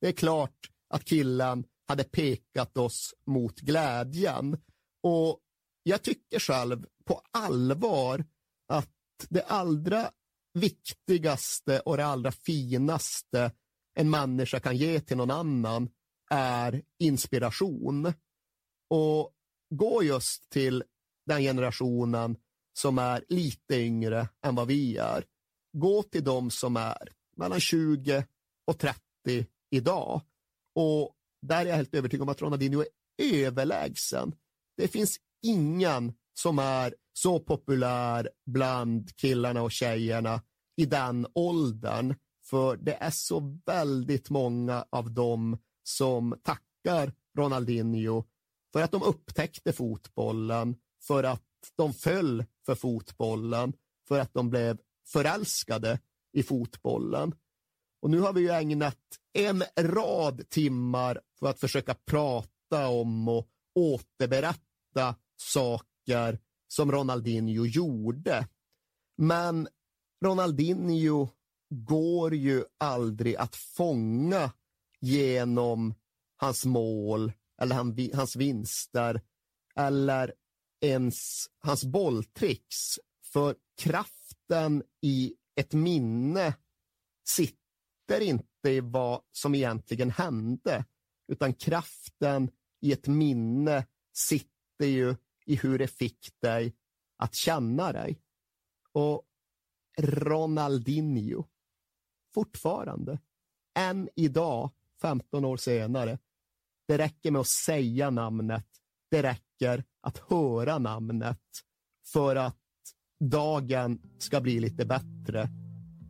Det är klart att killen hade pekat oss mot glädjen. Och jag tycker själv på allvar att det allra viktigaste och det allra finaste en människa kan ge till någon annan är inspiration. Och gå just till den generationen som är lite yngre än vad vi är. Gå till de som är mellan 20 och 30 idag. Och där är jag helt övertygad om att Ronaldinho är överlägsen. Det finns ingen som är så populär bland killarna och tjejerna i den åldern. För det är så väldigt många av dem som tackar Ronaldinho för att de upptäckte fotbollen, för att de föll för fotbollen, för att de blev förälskade i fotbollen. Och nu har vi ju ägnat en rad timmar för att försöka prata om och återberätta saker som Ronaldinho gjorde. Men Ronaldinho går ju aldrig att fånga genom hans mål eller hans vinster eller ens hans bolltricks. För kraften i ett minne sitter inte i vad som egentligen hände, utan kraften i ett minne sitter ju i hur det fick dig att känna dig. Och Ronaldinho, fortfarande, än idag, 15 år senare, det räcker med att säga namnet, det räcker att höra namnet för att dagen ska bli lite bättre,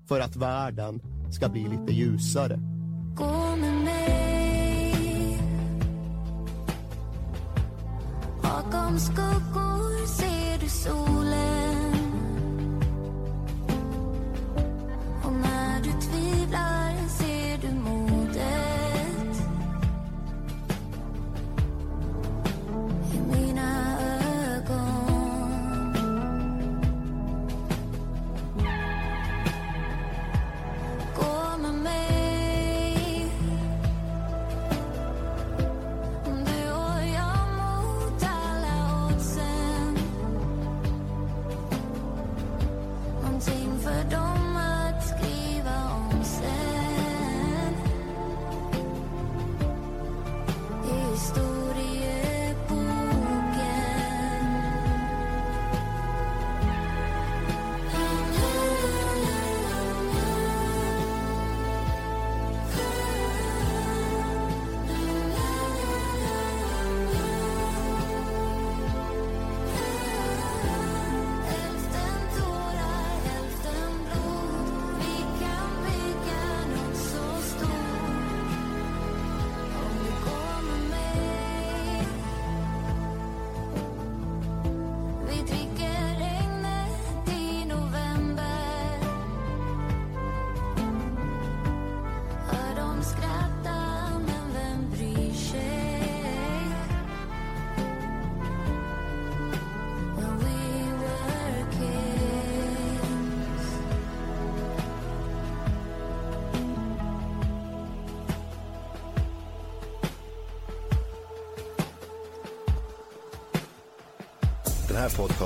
för att världen ska bli lite ljusare. Bakom skuggor ser du solen.